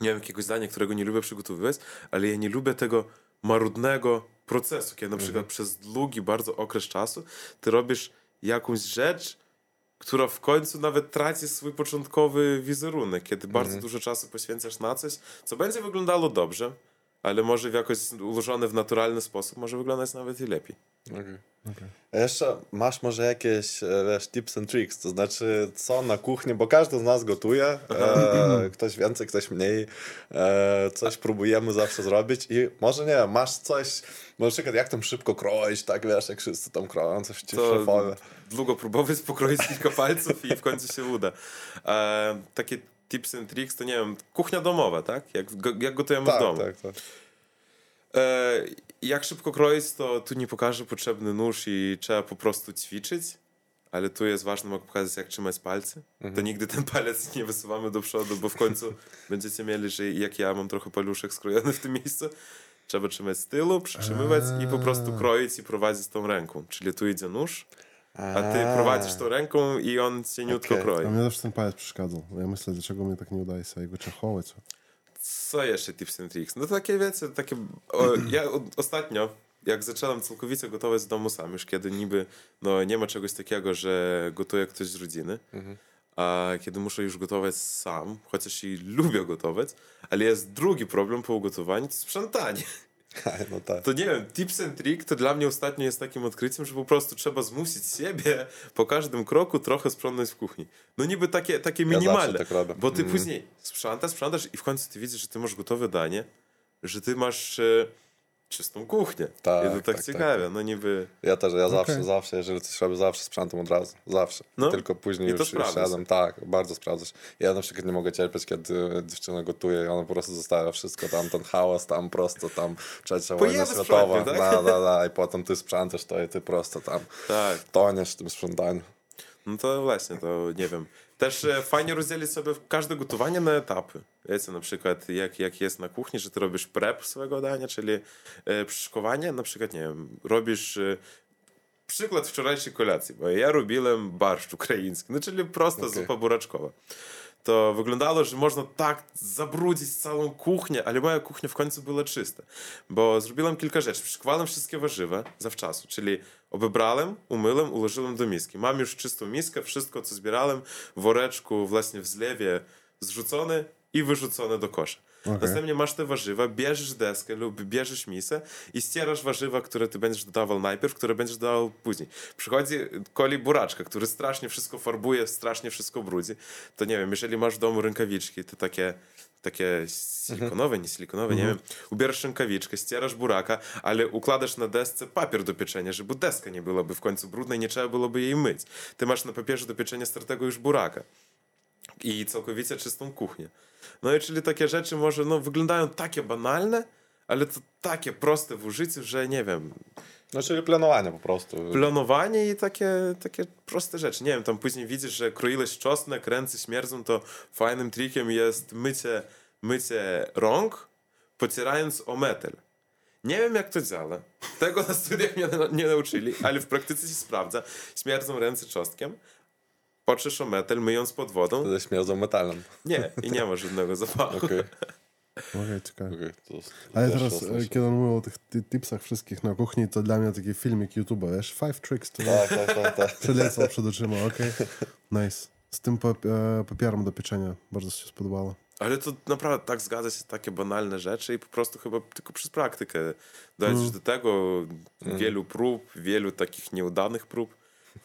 nie wiem jakiegoś dania, którego nie lubię przygotowywać, ale ja nie lubię tego marudnego procesu, kiedy na przykład przez długi bardzo okres czasu ty robisz jakąś rzecz, która w końcu nawet traci swój początkowy wizerunek, kiedy bardzo dużo czasu poświęcasz na coś, co będzie wyglądało dobrze, ale może w jakoś ułożone w naturalny sposób, może wyglądać nawet i lepiej. Okay. A jeszcze masz może jakieś e, wiesz, tips and tricks, to znaczy co na kuchni, bo każdy z nas gotuje, e, (laughs) ktoś więcej, ktoś mniej, e, coś próbujemy zawsze zrobić i może nie wiem, masz coś, na przykład jak tam szybko kroić, tak wiesz, jak wszyscy tam kroją, coś ci To szefowie. długo próbować, (laughs) pokroić kilka palców i w końcu się uda. E, takie tips and tricks to nie wiem, kuchnia domowa, tak? Jak, jak gotujemy w Tak, domu. tak, tak. E, jak szybko kroić, to tu nie pokażę potrzebny nóż i trzeba po prostu ćwiczyć. Ale tu jest ważne, mogę pokazać, jak trzymać palce. To nigdy ten palec nie wysuwamy do przodu, bo w końcu (laughs) będziecie mieli, że jak ja mam trochę paluszek skrojony w tym miejscu. Trzeba trzymać z tyłu, przytrzymywać i po prostu kroić i prowadzić tą ręką. Czyli tu idzie nóż, a ty prowadzisz tą ręką i on cieniutko Okej. kroi. A mnie zawsze ten palec przeszkadzał. Ja myślę, dlaczego mnie tak nie udaje sobie jego trzeba chować. Co jeszcze tips and tricks? No takie wiecie, takie... O, (clears throat) ja o, ostatnio, jak zacząłem całkowicie gotować z domu sam, już kiedy niby no, nie ma czegoś takiego, że gotuje ktoś z rodziny, a kiedy muszę już gotować sam, chociaż i lubię gotować, ale jest drugi problem po ugotowaniu, to sprzątanie. (laughs) (laughs) No tak. To nie wiem, tips and trick to dla mnie ostatnio jest takim odkryciem, że po prostu trzeba zmusić siebie po każdym kroku trochę sprzątnąć w kuchni. No niby takie, takie minimalne. tak robię. Bo ty Mm. później sprzątasz, sprzątasz i w końcu ty widzisz, że ty masz gotowe danie, że ty masz e, czystą kuchnię. Tak, I to tak, tak, tak, ciekawe, no niby... Ja też, ja zawsze, Okej. zawsze, jeżeli coś robię, zawsze sprzątam od razu. Zawsze. No. Tylko później I już sprawdza siadam. Tak, bardzo sprawdzasz. Ja na przykład nie mogę cierpieć, kiedy dziewczyna gotuje i ona po prostu zostawia wszystko tam, ten hałas tam prosto tam, trzecia wojna światowa. sprzątnie, Da, tak? da, da, i potem ty sprzątasz to i ty prosto tam Tak. toniesz w tym sprzątaniu. No to właśnie, to nie wiem. Też e, fajnie rozdzielić sobie każde gotowanie na etapy. Wiecie, na przykład jak, jak jest na kuchni, że ty robisz prep swojego dania, czyli e, przyszykowanie, na przykład, nie wiem, robisz e, przykład wczorajszej kolacji, bo ja robiłem barszcz ukraiński, no czyli prosta Okej. zupa buraczkowa. To wyglądało, że można tak zabrudzić całą kuchnię, ale moja kuchnia w końcu była czysta. Bo zrobiłem kilka rzeczy. Przyszykowałem wszystkie warzywa zawczasu, czyli obebrałem, umyłem, ułożyłem do miski. Mam już czystą miskę, wszystko co zbierałem w woreczku, właśnie w zlewie zrzucone i wyrzucone do kosza. Okej. Następnie masz te warzywa, bierzesz deskę lub bierzesz misę i ścierasz warzywa, które ty będziesz dodawał najpierw, które będziesz dodawał później. Przychodzi koli buraczka, który strasznie wszystko farbuje, strasznie wszystko brudzi. To nie wiem, jeżeli masz w domu rękawiczki, to takie takie silikonowe, nie silikonowe, nie wiem. Ubierasz rękawiczkę, ścierasz buraka, ale układasz na desce papier do pieczenia, żeby deska nie byłaby w końcu brudna i nie trzeba byłoby jej myć. Ty masz na papierze do pieczenia startego już buraka i całkowicie czystą kuchnię. No i czyli takie rzeczy może no, wyglądają takie banalne, ale to takie proste w użyciu, że nie wiem, No czyli planowanie po prostu. planowanie i takie, takie proste rzeczy. Nie wiem, tam później widzisz, że kroiłeś czosnek, ręce śmierdzą, to fajnym trikiem jest mycie, mycie rąk, pocierając o metal. Nie wiem, jak to działa. Tego na studiach mnie nie nauczyli, ale w praktyce się sprawdza. Śmierdzą ręce czosnkiem, poczesz o metal, myjąc pod wodą. Ze śmierdzą metalem. Nie, i nie ma żadnego zapachu. Okej, Okej, ciekawe. okej. to Ale teraz, raz e, kiedy on mówił o tych ty- tipsach wszystkich na kuchni, to dla mnie taki filmik YouTube'a, wiesz? Five tricks to Tak, tak, tak, tak. (laughs) przelecał przed oczyma, okej. Nice. Z tym pap e, papierem do pieczenia bardzo się spodobało. Ale to naprawdę tak zgadza się takie banalne rzeczy i po prostu chyba tylko przez praktykę dojdziesz do tego wielu prób, wielu takich nieudanych prób.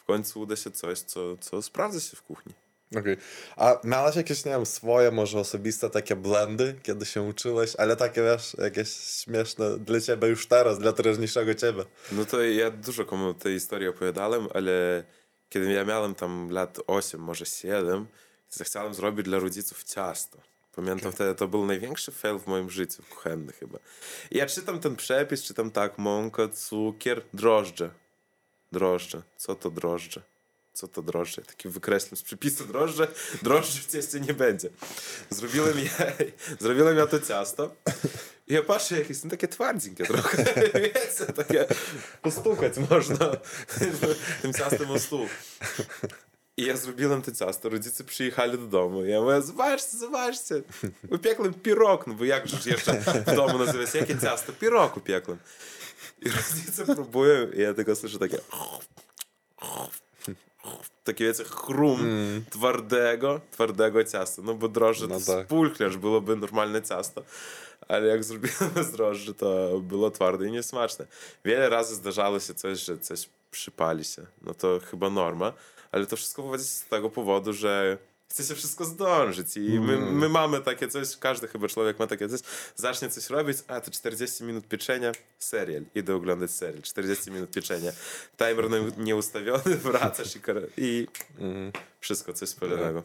W końcu uda się coś, co, co sprawdza się w kuchni. Okej. A miałeś jakieś, nie wiem, swoje, może osobiste takie blendy, kiedy się uczyłeś, ale takie, wiesz, jakieś śmieszne dla ciebie już teraz, dla teraźniejszego ciebie. No to ja dużo komu tej historii opowiadałem, ale kiedy ja miałem tam lat 8, może 7, zechciałem zrobić dla rodziców ciasto. Pamiętam wtedy, to był największy fail w moim życiu kuchenny chyba. I ja czytam ten przepis, czytam tak, mąka, cukier, drożdże. Drożdże. Co to drożdże? Co to drożdże? Taki wykreślam z przepisu drożdże. Drożdży w cieście nie będzie. Zrobiłem ja, zrobiłem ja to ciasto. I ja patrzę, jak jest takie twardzinkie trochę. Wiecie, takie postukać można tym ciastem o stół. I ja zrobiłem to ciasto, rodzice przyjechali do domu. Ja mówię, zobaczcie, zobaczcie, upiekłem pirog, no bo jak już jeszcze w domu nazywać, jakie ciasto? Pirog upiekłem. I rodzice próbują i ja tylko słyszę takie takie wiecie, chrum twardego, twardego ciasta. No bo drożdże No to tak. spulchniasz, byłoby normalne ciasto. Ale jak zrobiłem z drożdży, to było twarde i niesmaczne. Wiele razy zdarzało się coś, że coś przypali się. No to chyba norma. Ale to wszystko pochodzi z tego powodu, że chce się wszystko zdążyć. I my, my mamy takie coś, każdy chyba człowiek ma takie coś, zacznie coś robić, a to 40 minut pieczenia, serial, idę oglądać serial, 40 minut pieczenia, timer nie- nieustawiony, (laughs) wracasz i, i wszystko coś spalonego.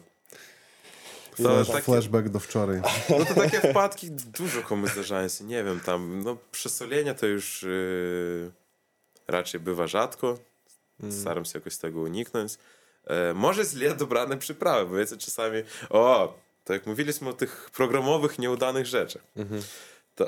To Flashback do wczoraj. (laughs) no to takie wpadki dużo komu zdarzają się, nie wiem, tam, no przesolenie to już yy, raczej bywa rzadko, staram się jakoś tego uniknąć. E, może źle dobrane przyprawy, bo wiecie, czasami, o, tak jak mówiliśmy o tych programowych, nieudanych rzeczach. To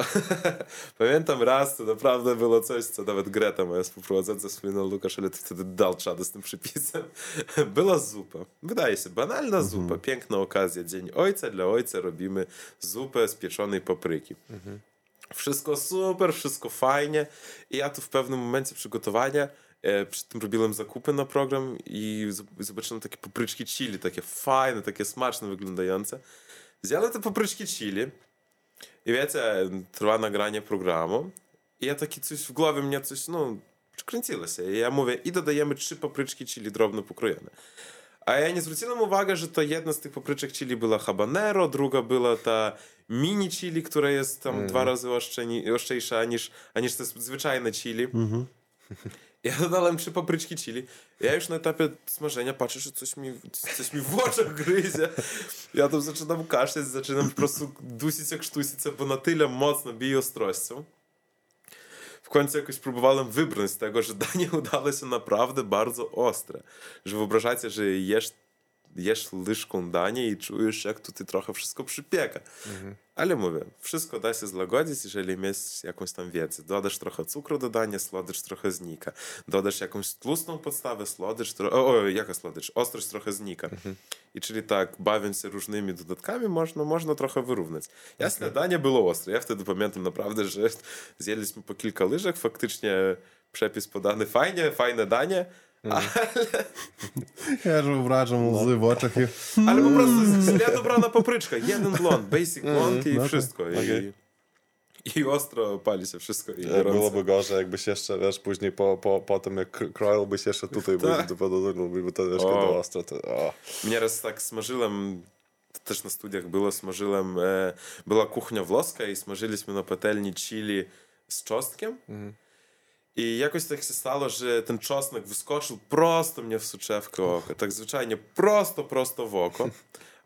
(laughs) pamiętam raz, to naprawdę było coś, co nawet Greta, moja współprowadząca, wspominał Łukasz, ale wtedy dał czadu z tym przypisem. (laughs) Była zupa. Wydaje się, banalna Mhm. zupa, piękna okazja. Dzień Ojca, dla Ojca robimy zupę z pieczonej papryki. Mhm. Wszystko super, wszystko fajnie. I ja tu w pewnym momencie przygotowania przy tym robiłem zakupy na program i zobaczyłem takie papryczki chili, takie fajne, takie smaczne wyglądające. Wziąłem te papryczki chili i wiecie, trwa nagranie programu i ja taki coś w głowie mnie coś, no, przykręciło się. I ja mówię, i dodajemy trzy papryczki chili drobno pokrojone. A ja nie zwróciłem uwagi, że to jedna z tych papryczek chili była habanero, druga była ta mini chili, która jest tam dwa razy ostrzejsza niż, niż te zwyczajne chili. (laughs) (laughs) Ja dodałem trzy papryczki chili. Ja już na etapie smażenia patrzę, że coś mi, coś mi w oczach gryzie. Ja tam zaczynam kaszleć, zaczynam po prostu dusić jak sztusice, bo na tyle mocno bije ostrością. W końcu jakoś próbowałem wybrnąć z tego, że (laughs) danie udało się naprawdę bardzo ostre. Że wyobrażacie, że jesz, jesz łyżką danie i czujesz, jak tutaj trochę wszystko przypieka. Ale mówię, wszystko da się złagodzić, jeżeli mieć jakąś tam wiedzę. Dodasz trochę cukru do dania, słodycz trochę znika. Dodasz jakąś tłustą podstawę, słodycz, tro... o, o, jaka słodycz? Ostrość trochę znika. I czyli tak, bawiąc się różnymi dodatkami, można, można trochę wyrównać. Jasne, danie było ostre. Ja wtedy pamiętam naprawdę, że (laughs) zjedliśmy po kilka łyżek, faktycznie przepis podany fajnie, fajne danie, Mm. Ale... Ja już wyobrażam łzy w oczach. I... Ale po prostu źle dobrana papryczka. Jeden blond, basic mm, blond i no wszystko. I... Okay i ostro pali się wszystko. I. Byłoby gorzej, jakbyś jeszcze, wiesz, później po, po, po tym, jak kroilbyś jeszcze tutaj, tak. bo, bo, to troszkę do ostro. To. Mnie raz tak smażyłem, to też na studiach było, smażyłem, e, była kuchnia włoska i smażyliśmy na patelni chili z czosnkiem. Mhm jakoś tak się stało, że ten czosnek wyskoczył prosto mnie w soczewkę oka. Tak zwyczajnie prosto, prosto w oko.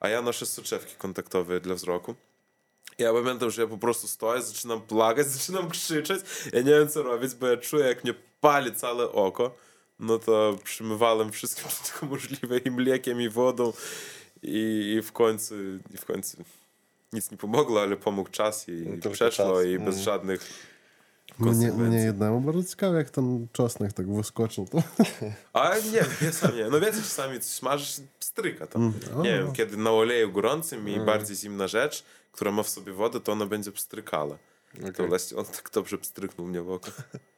A ja noszę soczewki kontaktowe dla wzroku. Ja pamiętam, że ja po prostu stoję, zaczynam plakać, (laughs) zaczynam krzyczeć. Ja nie wiem co robić, bo ja czuję, jak mnie pali całe oko. No to przymywałem wszystkim wszystko możliwe i mlekiem, i wodą. I, i w końcu, i w końcu nic nie pomogło, ale pomógł czas i, i tylko przeszło czas. i bez Mm. żadnych Mnie, mnie jednemu bardzo ciekawe, jak ten czosnek tak wyskoczył. To... (laughs) A nie wiem, ja sam nie. No wiecie, czasami smażysz stryka tam. o. Nie wiem, kiedy na oleju gorącym i bardziej zimna rzecz, która ma w sobie wodę, to ona będzie pstrykała. To Okej. właśnie on tak dobrze pstryknął mnie w oko.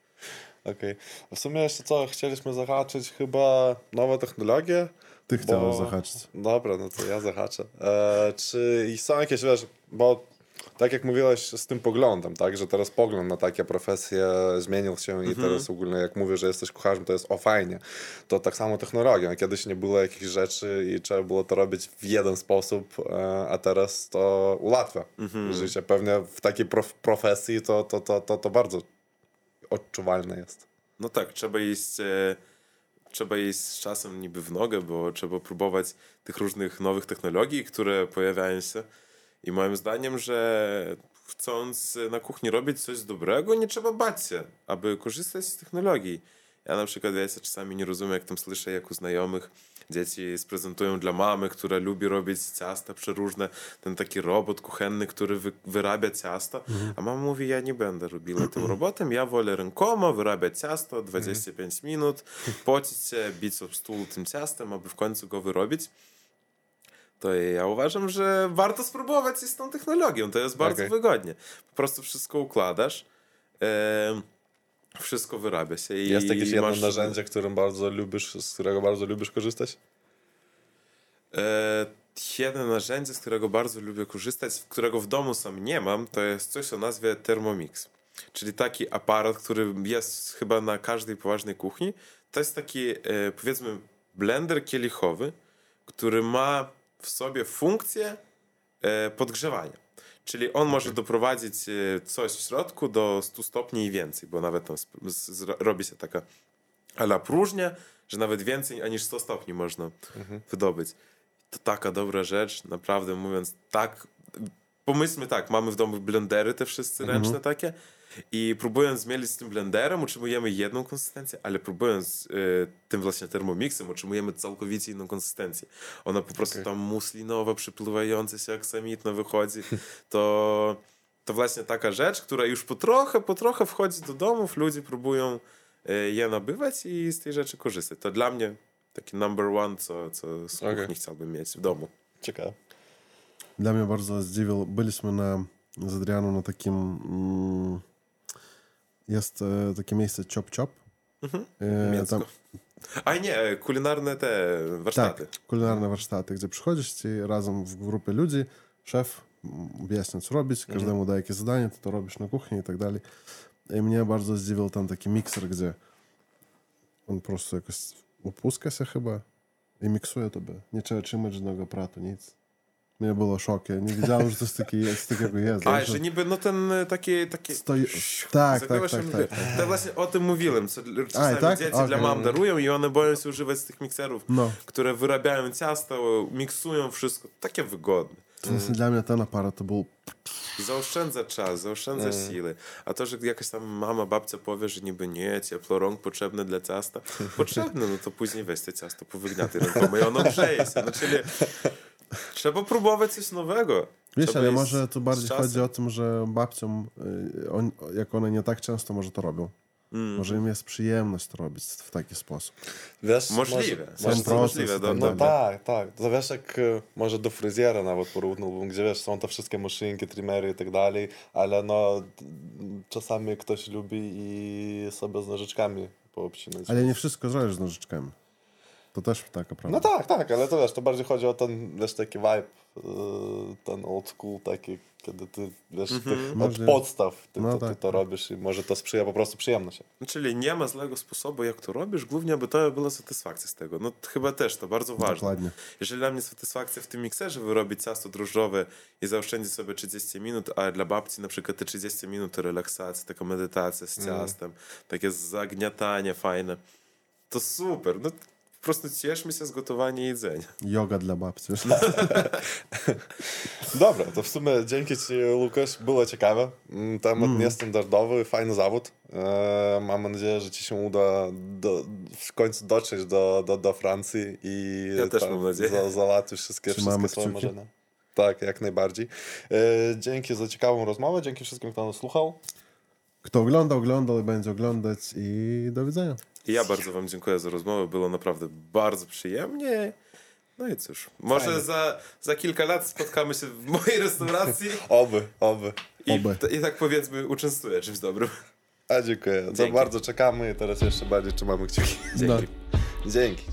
(laughs) Okej. W sumie jeszcze co, chcieliśmy zahaczyć chyba nowe technologie. Ty bo- chciałeś zahaczyć. Dobra, no to ja zahaczę. E, czy i są jakieś, wiesz, bo tak jak mówiłeś z tym poglądem, tak, że teraz pogląd na takie profesje zmienił się i teraz ogólnie jak mówię, że jesteś kucharzem, to jest o fajnie. To tak samo technologią. Kiedyś nie było jakichś rzeczy i trzeba było to robić w jeden sposób, e, a teraz to ułatwia życie. Pewnie w takiej prof- profesji to, to, to, to, to bardzo odczuwalne jest. No tak, trzeba iść, e, trzeba iść z czasem niby w nogę, bo trzeba próbować tych różnych nowych technologii, które pojawiają się. I moim zdaniem, że chcąc na kuchni robić coś dobrego, nie trzeba bać się, aby korzystać z technologii. Ja na przykład, wiecie, czasami nie rozumiem, jak tam słyszę, jak u znajomych dzieci sprezentują dla mamy, która lubi robić ciasta przeróżne, ten taki robot kuchenny, który wy, wyrabia ciasta, a mama mówi, ja nie będę robiła tym robotem, ja wolę rękoma wyrabiać ciasto 25 minut, pocić się, bić об stół tym ciastem, aby w końcu go wyrobić. To ja uważam, że warto spróbować z tą technologią. To jest bardzo Okej. wygodnie. Po prostu wszystko układasz, em, wszystko wyrabia się. I Jest jakieś jedno masz- narzędzie, którym bardzo lubisz, z którego bardzo lubisz korzystać? E, jedno narzędzie, z którego bardzo lubię korzystać, którego w domu sam nie mam, to jest coś o nazwie Thermomix. Czyli taki aparat, który jest chyba na każdej poważnej kuchni. To jest taki, e, powiedzmy, blender kielichowy, który ma w sobie funkcję e, podgrzewania. Czyli on może doprowadzić e, coś w środku do 100 stopni i więcej, bo nawet tam robi się taka ala próżnia, że nawet więcej niż 100 stopni można wydobyć. To taka dobra rzecz, naprawdę mówiąc tak. Pomyślmy tak, mamy w domu blendery te wszyscy ręczne takie i próbując zmielić z tym blenderem utrzymujemy jedną konsystencję, ale próbując y, tym właśnie termomixem utrzymujemy całkowicie inną konsystencję. Ona po prostu Okej. tam muslinowa, przypływająca się aksamitna wychodzi. To to właśnie taka rzecz, która już po trochę, po trochę wchodzi do domów, ludzie próbują e, je nabywać i z tej rzeczy korzystać. To dla mnie taki number one, co, co z kuchni Okej. chciałbym mieć w domu. Ciekawe. Для меня bardzo zdziwił. Byliśmy na, z Adrianą na takim... Mm, jest e, takie miejsce Chop Chop. E, Mięcko. A nie, kulinarne te warsztaty. Tak, kulinarne warsztaty, gdzie przychodzisz i razem w grupie ludzi szef wyjaśnia, co robić, każdemu daje jakieś zadanie, ty to robisz na kuchni i tak dalej. I mnie bardzo zdziwił tam taki mikser, gdzie on po prostu jakoś upuska się chyba i miksuje tobie. Nie trzeba trzymać żadnego pratu, nic. Mnie było szok, ja nie wiedziałem, że coś takiego jest. Takiego jest. A, że niby no ten e, taki... taki Stoi... Tak, tak, tak, tak. To właśnie o tym mówiłem, co czasami tak? dzieci dla mam darują i one boją się używać z tych mikserów, No. które wyrabiają ciasto, miksują wszystko. Takie wygodne. W sensie dla mnie ten aparat to był Zaoszczędza czas, zaoszczędza siły. A to, że jakaś tam mama, babcia powie, że niby nie, ciepło rąk potrzebne dla ciasta. (laughs) Potrzebne, no to później weź te ciasto, powygniaty rękoma i ono grzeje się. No czyli trzeba próbować coś nowego. Wiesz, Trzeba ale może tu bardziej chodzi o tym, że babciom, y, on, jak one nie tak często może to robią. Mm. Może im jest przyjemność to robić w taki sposób. Wiesz, Możliwe. Może, Może proces możliwe. tak do, No tak, tak. To wiesz, jak e, może do fryzjera nawet porównałbym, gdzie wiesz, są te wszystkie maszynki, trimery i tak dalej, ale no czasami ktoś lubi i sobie z nożyczkami poobcinać. Ale nie wszystko zrobisz z nożyczkami. To też taka prawda. No tak, tak, ale to wiesz, to bardziej chodzi o ten, wiesz, taki vibe, e, ten old school taki, kiedy ty, wiesz, ty od Możliwe. podstaw ty, No to, ty tak, to tak. robisz i może to sprzyja po prostu przyjemności. No, czyli nie ma złego sposobu, jak to robisz, głównie aby to była satysfakcja z tego. No chyba też to bardzo ważne. Dokładnie. Jeżeli dla mnie satysfakcja w tym mikserze wyrobić ciasto drożdżowe i zaoszczędzić sobie 30 minut, a dla babci na przykład te 30 minut to relaksacja, taka medytacja z ciastem, takie zagniatanie fajne, to super. No, po prostu cieszmy się z gotowania jedzenia. Yoga dla babci. (laughs) Dobra, to w sumie dzięki Ci, Łukasz, było ciekawe. Mm, Temat niestandardowy, fajny zawód. E, mam nadzieję, że Ci się uda do, w końcu dotrzeć do, do, do Francji i Ja też tam mam nadzieję. Za, załatwisz wszystkie, Trzymamy wszystkie swoje marzenia. Tak, jak najbardziej. E, dzięki za ciekawą rozmowę, dzięki wszystkim, kto nas słuchał. Kto oglądał, oglądał i będzie oglądać i do widzenia. I ja bardzo Wam dziękuję za rozmowę, było naprawdę bardzo przyjemnie. No i cóż, może za, za kilka lat spotkamy się w mojej restauracji (laughs) Oby, oby. i, Oby. i tak powiedzmy uczęstuję czymś dobrym. A dziękuję. To Dzięki. bardzo czekamy i teraz jeszcze bardziej trzymamy kciuki. Dzięki. No. Dzięki.